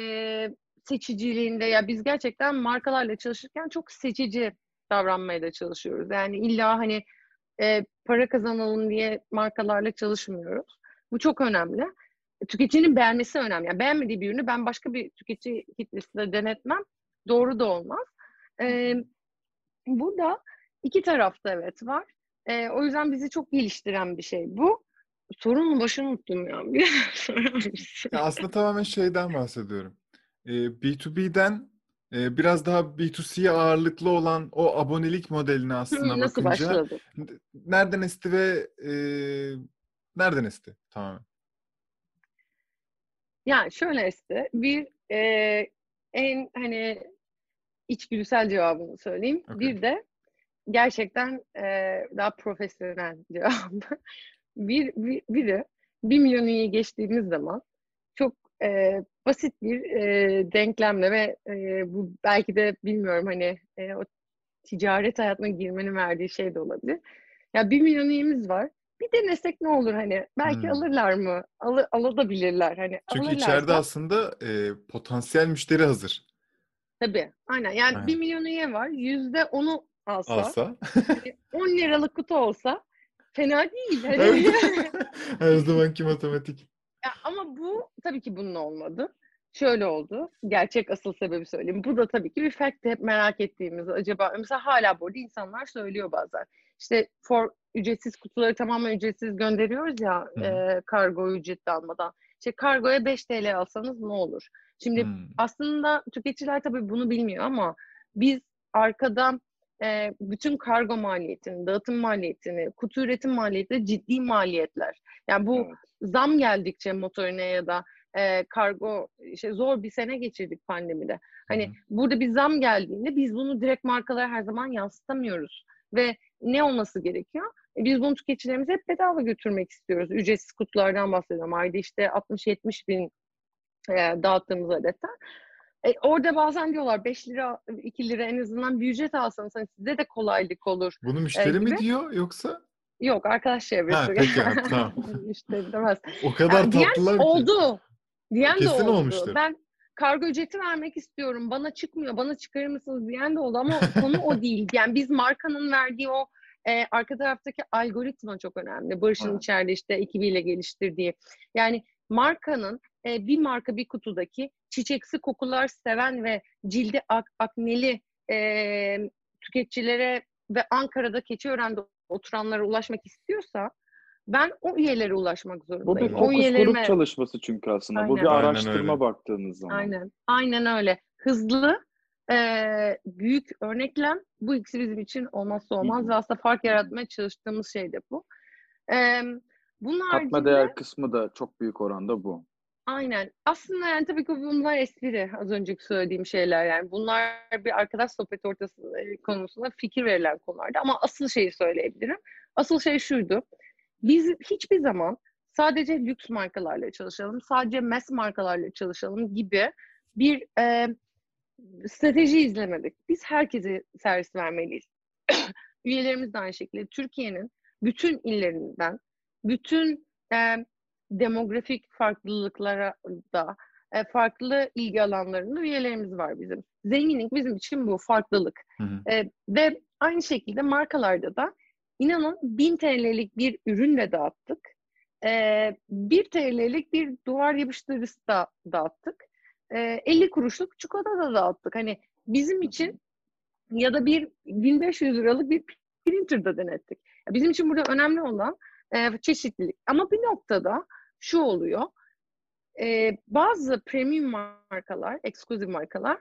seçiciliğinde ya biz gerçekten markalarla çalışırken çok seçici davranmaya da çalışıyoruz. Yani illa hani e, para kazanalım diye markalarla çalışmıyoruz. Bu çok önemli. tüketicinin beğenmesi önemli. Yani beğenmediği bir ürünü ben başka bir tüketici kitlesinde denetmem doğru da olmaz. E, burada iki tarafta evet var. E, o yüzden bizi çok geliştiren bir şey bu. Sorunun başını unuttum ya. Ya aslında tamamen şeyden bahsediyorum. E, B2B'den e, biraz daha B2C'ye ağırlıklı olan o abonelik modeline aslında Nasıl bakınca başladı? nereden esti ve e, nereden esti tamamen? Yani şöyle esti. Bir e, en hani içgüdüsel cevabını söyleyeyim. Okay. Bir de gerçekten e, daha profesyonel cevabı. bir, bir, biri bir milyon üyeyi geçtiğimiz zaman çok e, basit bir e, denklemle ve e, bu belki de bilmiyorum hani e, o ticaret hayatına girmenin verdiği şey de olabilir. Ya bir milyon üyemiz var. Bir denesek ne olur hani? Belki Hmm. alırlar mı? Al, alabilirler. Hani Çünkü alırlarsa, içeride aslında e, potansiyel müşteri hazır. Tabii. Aynen. Yani Aynen. bir milyon üye var. Yüzde onu alsa, Alsa. hani 10 liralık kutu olsa fena değil. Hani Evet. Her zamanki matematik. Ya ama bu tabii ki bunun olmadı. Şöyle oldu. Gerçek asıl sebebi söyleyeyim. Bu da tabii ki bir fact hep merak ettiğimiz. Acaba mesela hala bu arada insanlar söylüyor bazen. İşte for ücretsiz kutuları tamamen ücretsiz gönderiyoruz ya e, kargo ücretli almadan. İşte kargoya 5 TL alsanız ne olur? Şimdi Hmm. aslında tüketiciler tabii bunu bilmiyor ama biz arkadan e, bütün kargo maliyetini, dağıtım maliyetini, kutu üretim maliyetleri ciddi maliyetler. Yani bu Evet. zam geldikçe motorine ya da e, kargo işte zor bir sene geçirdik pandemide. Hani Hı hı. burada bir zam geldiğinde biz bunu direkt markalara her zaman yansıtamıyoruz. Ve ne olması gerekiyor? E, biz bunu tüketicilerimize hep bedava götürmek istiyoruz. Ücretsiz kutulardan bahsediyorum. Ayda işte 60-70 bin e, dağıttığımız adetten. E, orada bazen diyorlar 5 lira, 2 lira en azından bir ücret alsanız hani size de kolaylık olur. Bunu müşteri mi gibi. diyor yoksa? Yok arkadaş çevresi. Ha, peki, ha, tamam. Müşteri demez. O kadar Ya, diyen tatlılar ki. oldu. Diyen de Kesin oldu. olmuştur. Ben kargo ücreti vermek istiyorum. Bana çıkmıyor. Bana çıkarır mısınız diyen de oldu ama konu o değil. Yani biz markanın verdiği o e, arka taraftaki algoritma çok önemli. Barış'ın içeride işte ekibiyle geliştirdiği. Yani markanın e, bir marka bir kutudaki çiçeksi kokular seven ve cildi ak- akneli e, tüketicilere ve Ankara'da Keçiören'de oturanlara ulaşmak istiyorsa ben o üyelere ulaşmak Bu zorundayım. bir o fokus üyelerime grup çalışması çünkü aslında. Bu Aynen. bir Aynen araştırma öyle. baktığınız zaman. Aynen. Aynen öyle. Hızlı, eee, büyük örneklem. Bu ikisi bizim için olmazsa olmaz hı. ve aslında fark yaratmaya çalıştığımız şey de bu. Eee bunun Katma haricinde değer kısmı da çok büyük oranda bu. Aynen. Aslında yani tabii ki bunlar espri. Az önceki söylediğim şeyler yani. Bunlar bir arkadaş sohbeti ortası e, konusunda fikir verilen konulardı. Ama asıl şeyi söyleyebilirim. Asıl şey şuydu. Biz hiçbir zaman sadece lüks markalarla çalışalım, sadece mass markalarla çalışalım gibi bir e, strateji izlemedik. Biz herkese servis vermeliyiz. Üyelerimiz de aynı şekilde Türkiye'nin bütün illerinden, bütün e, demografik farklılıklara da e, farklı ilgi alanlarında üyelerimiz var bizim. Zenginlik bizim için bu farklılık. Hı hı. E, ve aynı şekilde markalarda da inanın 1000 TL'lik bir ürünle dağıttık. E, 1 TL'lik bir duvar yapıştırıcısı da dağıttık. E, 50 kuruşluk çikolata da dağıttık. Hani bizim için ya da bir 1500 liralık bir printer da denettik. Bizim için burada önemli olan e, çeşitlilik. Ama bir noktada şu oluyor. E, bazı premium markalar, eksklusif markalar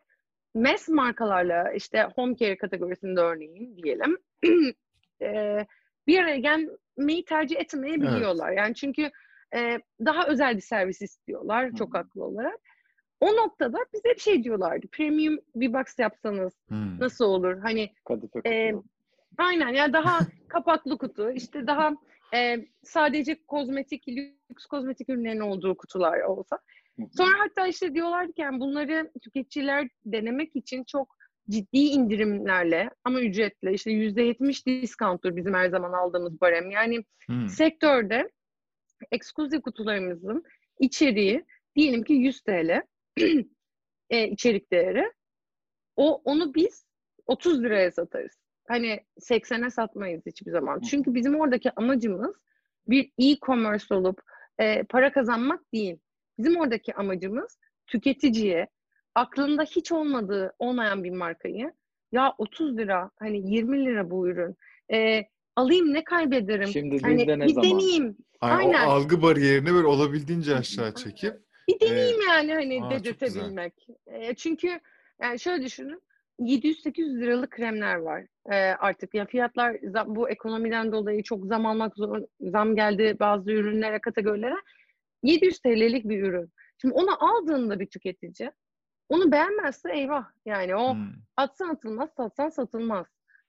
mass markalarla işte home care kategorisinde örneğin diyelim e, bir araya gelmeyi tercih etmeyebiliyorlar. Yani çünkü e, daha özel bir servis istiyorlar çok Hı. haklı olarak. O noktada bize bir şey diyorlardı. Premium bir box yapsanız Hmm. nasıl olur? Hani Kadife e, aynen yani daha kapaklı kutu işte daha e, sadece kozmetik, lüks kozmetik ürünlerin olduğu kutular olsa. Sonra hatta işte diyorlardı ki yani bunları tüketiciler denemek için çok ciddi indirimlerle ama ücretle işte %70 discounttır bizim her zaman aldığımız barem. Yani Hmm. sektörde ekskluzif kutularımızın içeriği diyelim ki 100 TL e, içerik değeri. O onu biz 30 liraya satarız. Hani 80'e satmayız hiçbir zaman. Çünkü bizim oradaki amacımız bir e-commerce olup e, para kazanmak değil. Bizim oradaki amacımız tüketiciye aklında hiç olmadığı olmayan bir markayı ya 30 lira hani 20 lira bu ürün e, alayım ne kaybederim Şimdi hani de ne bir zaman? deneyeyim Ay, Aynen. O algı bariyerini böyle olabildiğince aşağı çekip bir deneyeyim yani hani Aa, dedirtebilmek. E, çünkü yani şöyle düşünün 700-800 liralık kremler var e, artık. Ya fiyatlar zam- bu ekonomiden dolayı çok zam almak zor, zam geldi bazı ürünlere, kategorilere. 700 TL'lik bir ürün. Şimdi onu aldığında bir tüketici onu beğenmezse eyvah. Yani o hmm, atsan atılmaz, satsan satılmaz.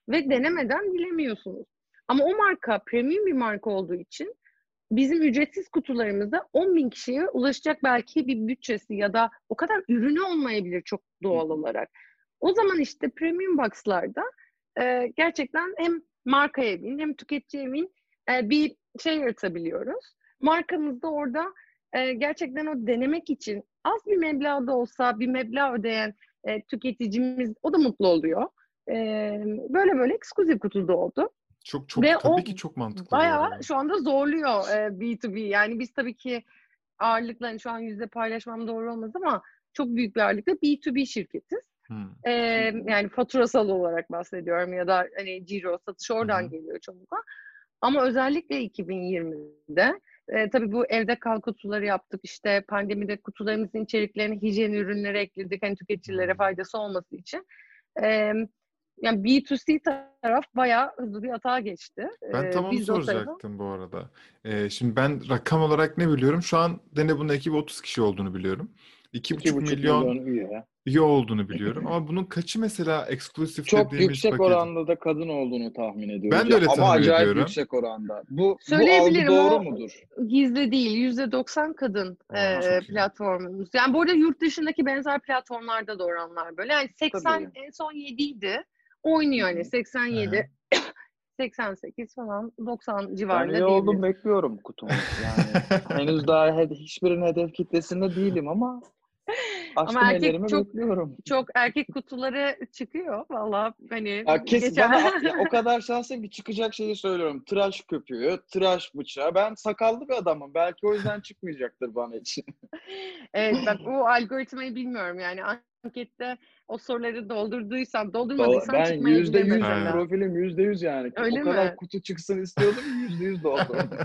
Ve denemeden bilemiyorsunuz. Ama o marka premium bir marka olduğu için bizim ücretsiz kutularımızda 10 bin kişiye ulaşacak belki bir bütçesi ya da o kadar ürünü olmayabilir çok doğal olarak. O zaman işte premium box'larda e, gerçekten hem marka evin hem tüketici evin e, bir şey yaratabiliyoruz. Markamız da orada e, gerçekten o denemek için az bir meblağda olsa bir meblağ ödeyen e, tüketicimiz o da mutlu oluyor. E, böyle böyle ekskluzif kutuda oldu. çok çok Ve tabii o ki çok mantıklı. Bayağı şu anda zorluyor e, B2B. Yani biz tabii ki ağırlıkla hani şu an yüzde paylaşmam doğru olmaz ama çok büyük bir ağırlıkla B2B şirketiz. Hmm, E, yani faturasal olarak bahsediyorum ya da hani ciro satış oradan hı. geliyor çoğunlukla. Ama özellikle 2020'de e, tabii bu evde kal kutuları yaptık. İşte pandemide kutularımızın içeriklerine hijyen ürünleri ekledik. Hani tüketicilere Hı. faydası olması için. E, yani B2C taraf bayağı hızlı bir hata geçti. Ben E, tam onu tarafa- soracaktım bu arada. Ee, şimdi ben rakam olarak ne biliyorum? Şu an Denebun'un ekibi 30 kişi olduğunu biliyorum. 2,5 2,5 milyon milyon üye. üye olduğunu biliyorum. Ama bunun kaçı mesela eksklusif Çok dediğimiz yüksek paket? oranda da kadın olduğunu tahmin ediyoruz. Ben de öyle Ama tahmin acayip ediyorum. yüksek oranda. Bu, bu algı Söyleyebilirim, doğru mudur? Gizli değil. Yüzde 90 kadın Aa, e, platformumuz. Yani bu arada yurt dışındaki benzer platformlarda da oranlar böyle. Yani 80 Tabii. en son 7 idi. Oynuyor Hı hı. hani 87, 88 falan 90 Ben civarında üye oldum bekliyorum kutumu. Yani henüz daha hiçbirinin hedef kitlesinde değilim ama açtım erkek ellerimi çok- bekliyorum. Çok erkek kutuları çıkıyor. Valla hani Ya kes geçen- bana ya o kadar şanslıyım ki çıkacak şeyi söylüyorum. Tıraş köpüğü, tıraş bıçağı. Ben sakallı bir adamım. Belki o yüzden çıkmayacaktır bana için. evet bak o algoritmayı bilmiyorum yani ankette o soruları doldurduysam doldurmadıysam ben yüzde yüz profilim yüzde yüz yani. Öyle o kadar mi? kutu çıksın istiyordum yüzde yüz doldurdum.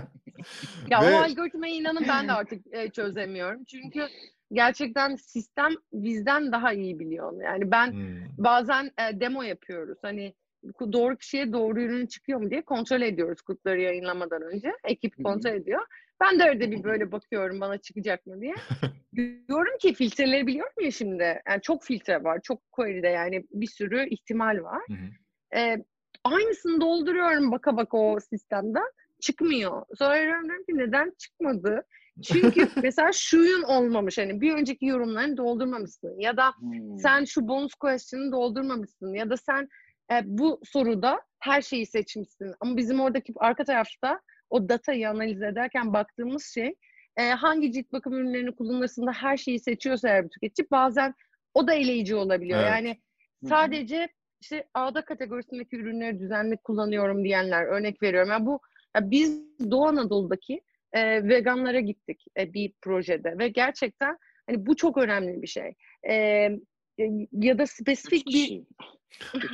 Ya Ve- o algoritmayı inanın ben de artık e, çözemiyorum. Çünkü gerçekten sistem bizden daha iyi biliyor onu. Yani ben Hmm. bazen e, demo yapıyoruz. Hani doğru kişiye doğru ürün çıkıyor mu diye kontrol ediyoruz kutları yayınlamadan önce. Ekip kontrol ediyor. Ben de öyle bir böyle bakıyorum bana çıkacak mı diye. Diyorum ki filtreleri biliyorum ya şimdi. Yani çok filtre var. Çok query'de yani bir sürü ihtimal var. Hı hı. E, aynısını dolduruyorum baka baka o sistemden. Çıkmıyor. Sonra diyorum ki neden çıkmadı? Çünkü mesela şuyun olmamış. Hani bir önceki yorumlarını doldurmamışsın. Ya da Hmm. sen şu bonus question'ı doldurmamışsın. Ya da sen e, bu soruda her şeyi seçmişsin. Ama bizim oradaki arka tarafta o datayı analiz ederken baktığımız şey e, hangi cilt bakım ürünlerini kullanırsın da her şeyi seçiyorsa eğer bir tüketici bazen o da eleyici olabiliyor. Evet. Yani sadece işte A'da kategorisindeki ürünleri düzenli kullanıyorum diyenler örnek veriyorum. Yani bu ya biz Doğu Anadolu'daki e, veganlara gittik e, bir projede ve gerçekten hani bu çok önemli bir şey. E, e, ya da spesifik bir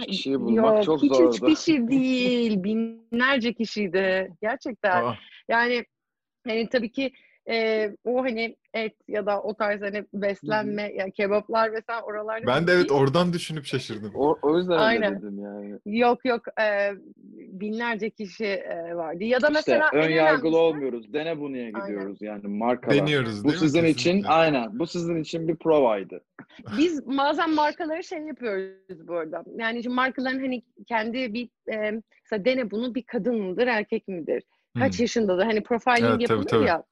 kişiyi bulmak Yok, çok hiç zordu. kişi değil, binlerce kişiydi. Gerçekten. Aa, Yani hani tabii ki e, o hani et ya da o tarz hani beslenme, ya kebaplar vesaire oralarda ben de değil. evet oradan düşünüp şaşırdım. O, o yüzden Aynen. dedim yani. Yok yok e, binlerce kişi e, vardı. Ya da İşte mesela ön en yargılı önemlisi- olmuyor. Dene bunu'ya gidiyoruz yani markalar. Deniyoruz Bu değil mi? sizin için Kesinlikle. aynen. Bu sizin için bir provaydı. Biz bazen markaları şey yapıyoruz bu arada. Yani şimdi markaların hani kendi bir e, mesela dene bunu bir kadın mıdır erkek midir? Kaç Hmm. yaşındadır? Hani profiling Evet, tabii, yapılır tabii. ya.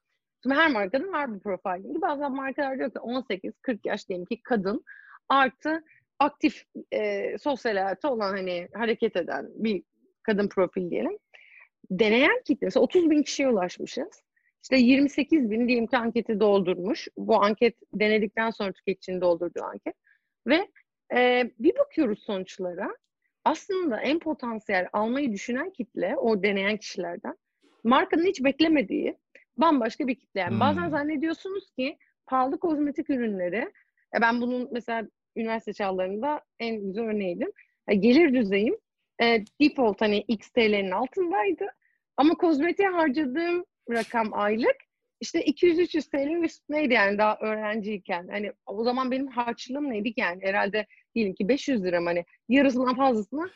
Şimdi her markanın var bu profilingi. Bazen markalar diyor ki 18-40 yaş diyelim ki kadın artı aktif e, sosyal hayatı olan hani hareket eden bir kadın profil diyelim. Deneyen kitle mesela 30 bin kişiye ulaşmışız. İşte 28 bin diyelim ki anketi doldurmuş. Bu anket denedikten sonra tüketicinin doldurduğu anket. Ve e, bir bakıyoruz sonuçlara. Aslında en potansiyel almayı düşünen kitle o deneyen kişilerden markanın hiç beklemediği bambaşka bir kitle. Yani bazen Hmm. zannediyorsunuz ki pahalı kozmetik ürünleri, e, ben bunun mesela üniversite çağlarında en güzel örneğiydim. E, gelir düzeyim e, default hani X TL'nin altındaydı. Ama kozmetiğe harcadığım rakam aylık işte 200-300 TL üstündeydi yani daha öğrenciyken. Hani o zaman benim harçlığım neydi ki yani herhalde diyelim ki 500 lira hani yarısından fazlasını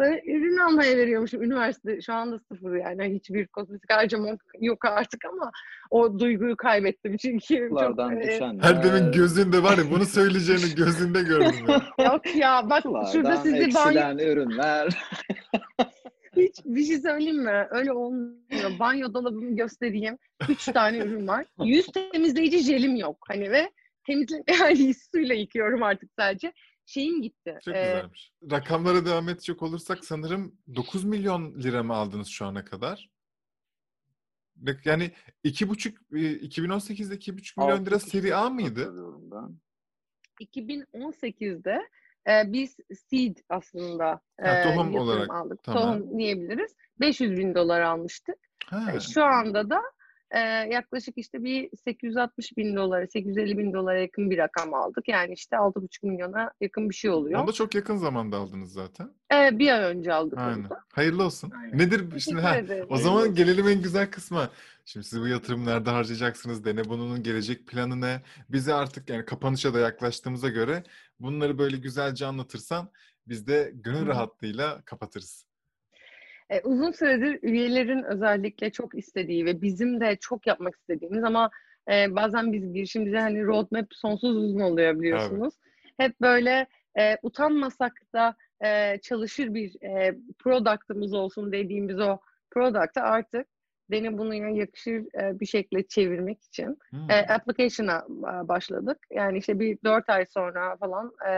böyle ürün almaya veriyormuşum üniversite. Şu anda sıfır yani hiçbir kozmetik harcamam yok artık ama o duyguyu kaybettim çünkü. Çok, e, düşen. Her demin gözünde var ya bunu söyleyeceğini gözünde gördüm ya. Yok ya bak şurada sizi banyo, ürünler. hiç bir şey söyleyeyim mi? Öyle olmuyor. Banyo dolabımı göstereyim. Üç tane ürün var. Yüz temizleyici jelim yok. Hani ve temizle yani suyla yıkıyorum artık sadece. Şeyim gitti. Çok Ee, güzelmiş. Rakamlara devam edecek olursak sanırım 9 milyon lira mı aldınız şu ana kadar? Yani iki buçuk, e, 2018'de 2,5 milyon lira seri A mıydı? Hatırlıyorum ben. 2018'de e, biz seed aslında e, Ha, tohum olarak, aldık. tamam. Tohum diyebiliriz. 500 bin dolar almıştık. Ha. Şu anda da e, yaklaşık işte bir 860 bin dolara, 850 bin dolara yakın bir rakam aldık. Yani işte 6,5 milyona yakın bir şey oluyor. Onu da çok yakın zamanda aldınız zaten. E, bir ay önce aldık Aynen. onu da. Hayırlı olsun. Aynen. Nedir şimdi? Ha, o zaman gelelim en güzel kısma. Şimdi siz bu yatırım nerede harcayacaksınız? Dene bunun gelecek planı ne? Bize artık yani kapanışa da yaklaştığımıza göre bunları böyle güzelce anlatırsan biz de gönül rahatlığıyla kapatırız. E, uzun süredir üyelerin özellikle çok istediği ve bizim de çok yapmak istediğimiz ama e, bazen biz girişimciler hani roadmap sonsuz uzun oluyor biliyorsunuz. Hep böyle e, utanmasak da e, çalışır bir e, product'ımız olsun dediğimiz o product'ı artık Dene bunu yakışır e, bir şekilde çevirmek için Hmm. e, application'a e, başladık. Yani işte bir dört ay sonra falan e,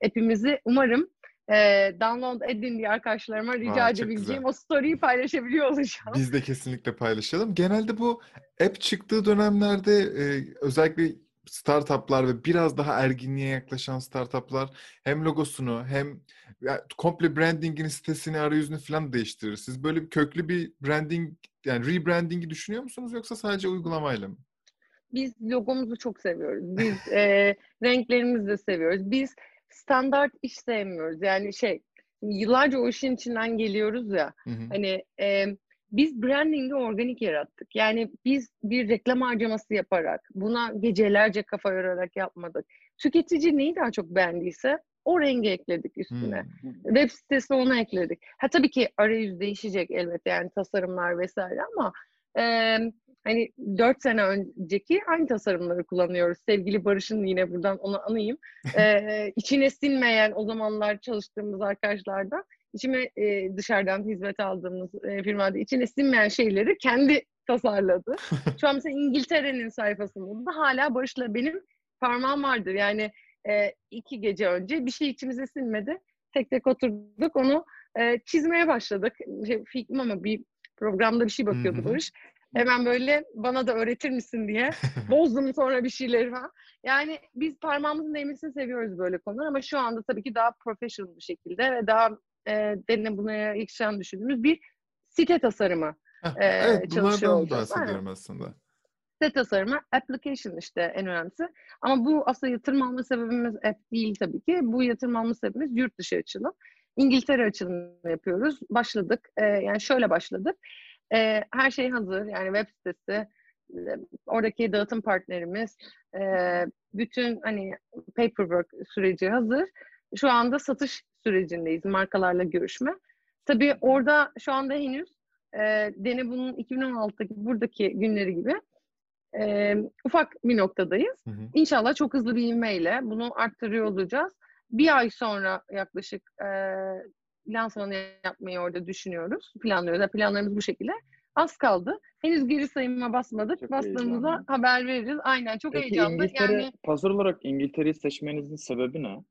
hepimizi umarım e, download edin diye arkadaşlarıma rica edebileceğim o story'i paylaşabiliyor olacağım. Biz de kesinlikle paylaşalım. Genelde bu app çıktığı dönemlerde e, özellikle startuplar ve biraz daha erginliğe yaklaşan startuplar hem logosunu hem ya, komple brandingin sitesini, arayüzünü falan değiştirir. Siz böyle bir köklü bir branding yani rebranding'i düşünüyor musunuz yoksa sadece uygulamayla mı? Biz logomuzu çok seviyoruz. Biz e, renklerimizi de seviyoruz. Biz standart iş sevmiyoruz. Yani şey yıllarca o işin içinden geliyoruz ya. Hı hı. Hani e, biz branding'i organik yarattık. Yani biz bir reklam harcaması yaparak, buna gecelerce kafa yorarak yapmadık. Tüketici neyi daha çok beğendiyse o rengi ekledik üstüne. Hmm. Web sitesine onu ekledik. Ha tabii ki arayüz değişecek elbette yani tasarımlar vesaire ama e, hani 4 sene önceki aynı tasarımları kullanıyoruz. Sevgili Barış'ın yine buradan onu anayım. E, içine sinmeyen o zamanlar çalıştığımız arkadaşlardan içime e, dışarıdan hizmet aldığımız e, firmada içine sinmeyen şeyleri kendi tasarladı. Şu an mesela İngiltere'nin sayfasında da hala Barış'la benim parmağım vardır. Yani e, iki gece önce bir şey içimize sinmedi. Tek tek oturduk onu e, çizmeye başladık. Şey, film ama bir programda bir şey bakıyordu Hı hı. Barış. Hemen böyle bana da öğretir misin diye bozdum sonra bir şeyleri falan. Yani biz parmağımızın değmesini seviyoruz böyle konular ama şu anda tabii ki daha professional bir şekilde ve daha e, dene buna yakışan düşündüğümüz bir site tasarımı Heh, Ee, evet çalışıyor olacağız. bahsediyorum aslında. site tasarımı, application işte en önemlisi. Ama bu aslında yatırım alma sebebimiz app değil tabii ki. Bu yatırım alma sebebimiz yurt dışı açılım. İngiltere açılımı yapıyoruz. Başladık. Ee, yani şöyle başladık. Ee, her şey hazır. Yani web sitesi, e, oradaki dağıtım partnerimiz, e, bütün hani paperwork süreci hazır. Şu anda satış sürecindeyiz. Markalarla görüşme. Tabii orada şu anda henüz e, Dene bunun 2016'daki buradaki günleri gibi e, ufak bir noktadayız. Hı hı. İnşallah çok hızlı bir ivmeyle bunu arttırıyor olacağız. Bir ay sonra yaklaşık e, lansmanı yapmayı orada düşünüyoruz. Planlıyoruz. Yani planlarımız bu şekilde. Az kaldı. Henüz geri sayıma basmadık. Çok Bastığımızda heyecanlı. haber veririz. Aynen çok Peki heyecanlı. İngiltere, Yani pazar olarak İngiltere'yi seçmenizin sebebi ne?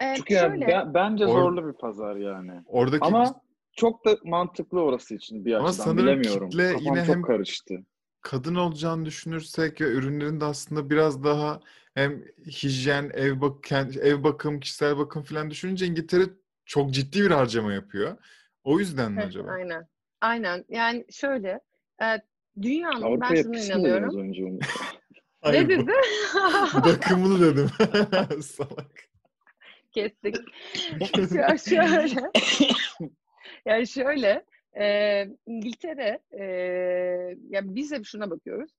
e, Çünkü şöyle be- bence Or- zorlu bir pazar yani. Oradaki Ama çok da mantıklı orası için bir Ama açıdan sanırım bilemiyorum. kitle Kafam yine çok hem- karıştı. kadın olacağını düşünürsek ve ürünlerin de aslında biraz daha hem hijyen, ev bak ev bakım, kişisel bakım falan düşününce İngiltere çok ciddi bir harcama yapıyor. O yüzden mi Heh, acaba? Aynen. Aynen. Yani şöyle e, dünyanın ben Avrupa şuna yapısı mı inanıyorum. önce onu? Ne dedi? Bakımlı dedim. Salak. Kestik. Şö- şöyle. yani şöyle. e, İngiltere e, ya biz hep şuna bakıyoruz.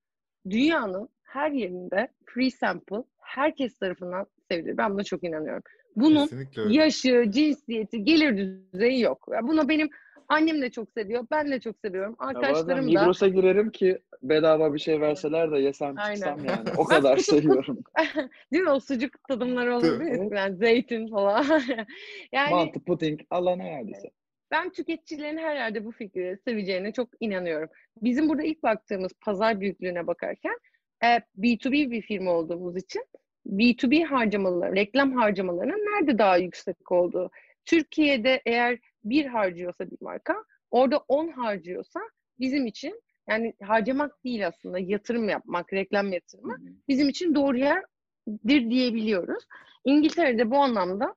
Dünyanın her yerinde free sample herkes tarafından sevilir. Ben buna çok inanıyorum. Bunun yaşı, cinsiyeti, gelir düzeyi yok. Ya bunu benim annem de çok seviyor, ben de çok seviyorum. Ya bazen Arkadaşlarım da. Migros'a girerim ki bedava bir şey verseler de yesem Aynen. çıksam yani. O kadar seviyorum. Değil mi? O sucuk tadımları olur değil mi? Yani zeytin falan. yani Mantı, puding, Allah ne verdiyse. ben tüketicilerin her yerde bu fikri seveceğine çok inanıyorum. Bizim burada ilk baktığımız pazar büyüklüğüne bakarken e, B2B bir firma olduğumuz için B2B harcamaları, reklam harcamalarının nerede daha yüksek olduğu. Türkiye'de eğer bir harcıyorsa bir marka, orada 10 harcıyorsa bizim için yani harcamak değil aslında yatırım yapmak, reklam yatırımı bizim için doğru yerdir diyebiliyoruz. İngiltere'de bu anlamda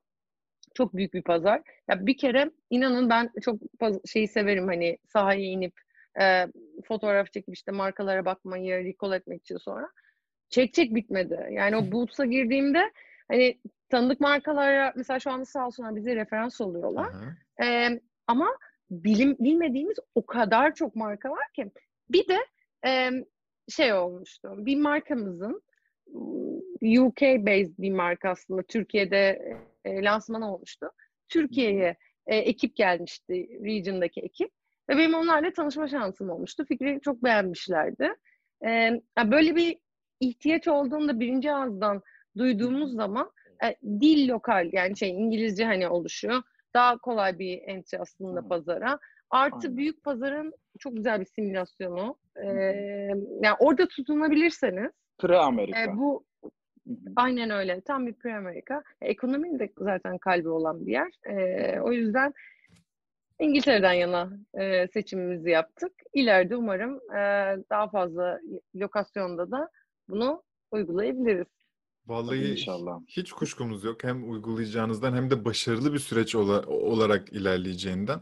çok büyük bir pazar. Ya bir kere inanın ben çok şeyi severim hani sahaya inip e, fotoğraf çekip işte markalara bakmayı, recall etmek için sonra. Çek çek bitmedi. Yani o Boots'a girdiğimde hani tanıdık markalara mesela şu anda sağ olsunlar bize referans oluyorlar. Aha. Ee, ama bilim bilmediğimiz o kadar çok marka var ki. Bir de e, şey olmuştu. Bir markamızın UK based bir marka aslında Türkiye'de e, lansmanı olmuştu. Türkiye'ye e, ekip gelmişti, region'daki ekip. Ve benim onlarla tanışma şansım olmuştu. Fikri çok beğenmişlerdi. E, böyle bir ihtiyaç olduğunda birinci ağızdan duyduğumuz zaman e, dil lokal yani şey İngilizce hani oluşuyor. Daha kolay bir entry aslında pazara. Artı Aynen. büyük pazarın çok güzel bir simülasyonu. E, yani orada tutunabilirseniz Pre-Amerika. e, bu aynen öyle. Tam bir pre-Amerika. E, Ekonominin de zaten kalbi olan bir yer. E, o yüzden İngiltere'den yana e, seçimimizi yaptık. İleride umarım e, daha fazla lokasyonda da bunu uygulayabiliriz. Vallahi İnşallah. hiç kuşkumuz yok. Hem uygulayacağınızdan hem de başarılı bir süreç ola- olarak ilerleyeceğinden.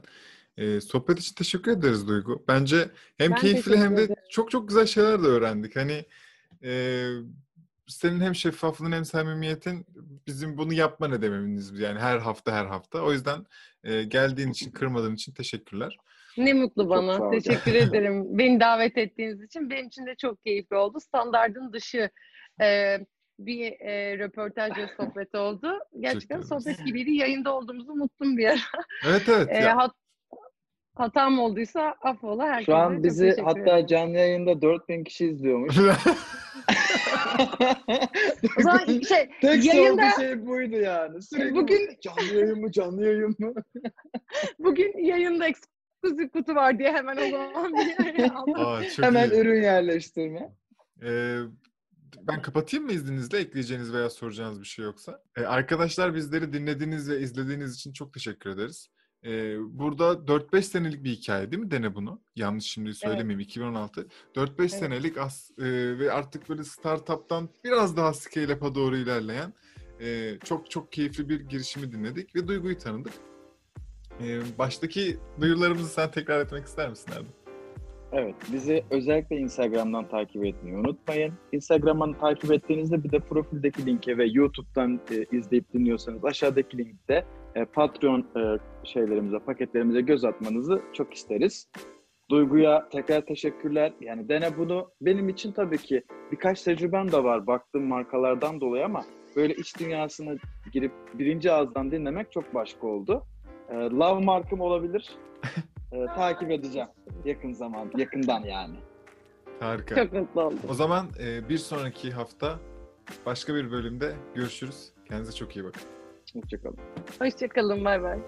Ee, sohbet için teşekkür ederiz Duygu. Bence hem Ben keyifli hem de çok çok güzel şeyler de öğrendik. Hani e, senin hem şeffaflığın hem samimiyetin bizim bunu yapma nedemimiz yani her hafta her hafta. O yüzden e, geldiğin için, kırmadığın için teşekkürler. Ne mutlu Çok bana. ol. Teşekkür ederim. Beni davet ettiğiniz için. Benim için de çok keyifli oldu. Standardın dışı e, bir e, röportaj ve sohbet oldu. Gerçekten sohbet gibiydi. Yayında olduğumuzu unuttum bir ara. Evet evet. E, ya. hat, hatam olduysa affola. Herkese Şu an çok bizi hatta ederim. canlı yayında 4000 kişi izliyormuş. O zaman şey, Tek yayında, şey buydu yani. Sürekli Bugün- canlı yayın mı, canlı yayın mı? bugün yayında ekskluzif kutu var diye hemen o zaman bir Aa, Hemen iyi. ürün yerleştirme. Ee, ben kapatayım mı izninizle ekleyeceğiniz veya soracağınız bir şey yoksa? Ee, arkadaşlar bizleri dinlediğiniz ve izlediğiniz için çok teşekkür ederiz. Ee, burada 4-5 senelik bir hikaye değil mi Dene bunu? Yanlış şimdi söylemeyeyim 2016. 4-5 Evet. senelik as, e, ve artık böyle startup'tan biraz daha scale-up'a doğru ilerleyen e, çok çok keyifli bir girişimi dinledik ve Duygu'yu tanıdık. Ee, baştaki duyurularımızı sen tekrar etmek ister misin Erdem? Evet, bizi özellikle Instagram'dan takip etmeyi unutmayın. Instagram'dan takip ettiğinizde bir de profildeki linke ve YouTube'dan e, izleyip dinliyorsanız aşağıdaki linkte e, Patreon e, şeylerimize, paketlerimize göz atmanızı çok isteriz. Duygu'ya tekrar teşekkürler. Yani dene bunu. Benim için tabii ki birkaç tecrübem de var baktığım markalardan dolayı ama böyle iç dünyasına girip birinci ağızdan dinlemek çok başka oldu. E, love markım olabilir. E, takip edeceğim yakın zaman, yakından yani. Harika. Çok mutlu oldum. O zaman e, bir sonraki hafta başka bir bölümde görüşürüz. Kendinize çok iyi bakın. Hoşçakalın. Hoşçakalın. Bay bay.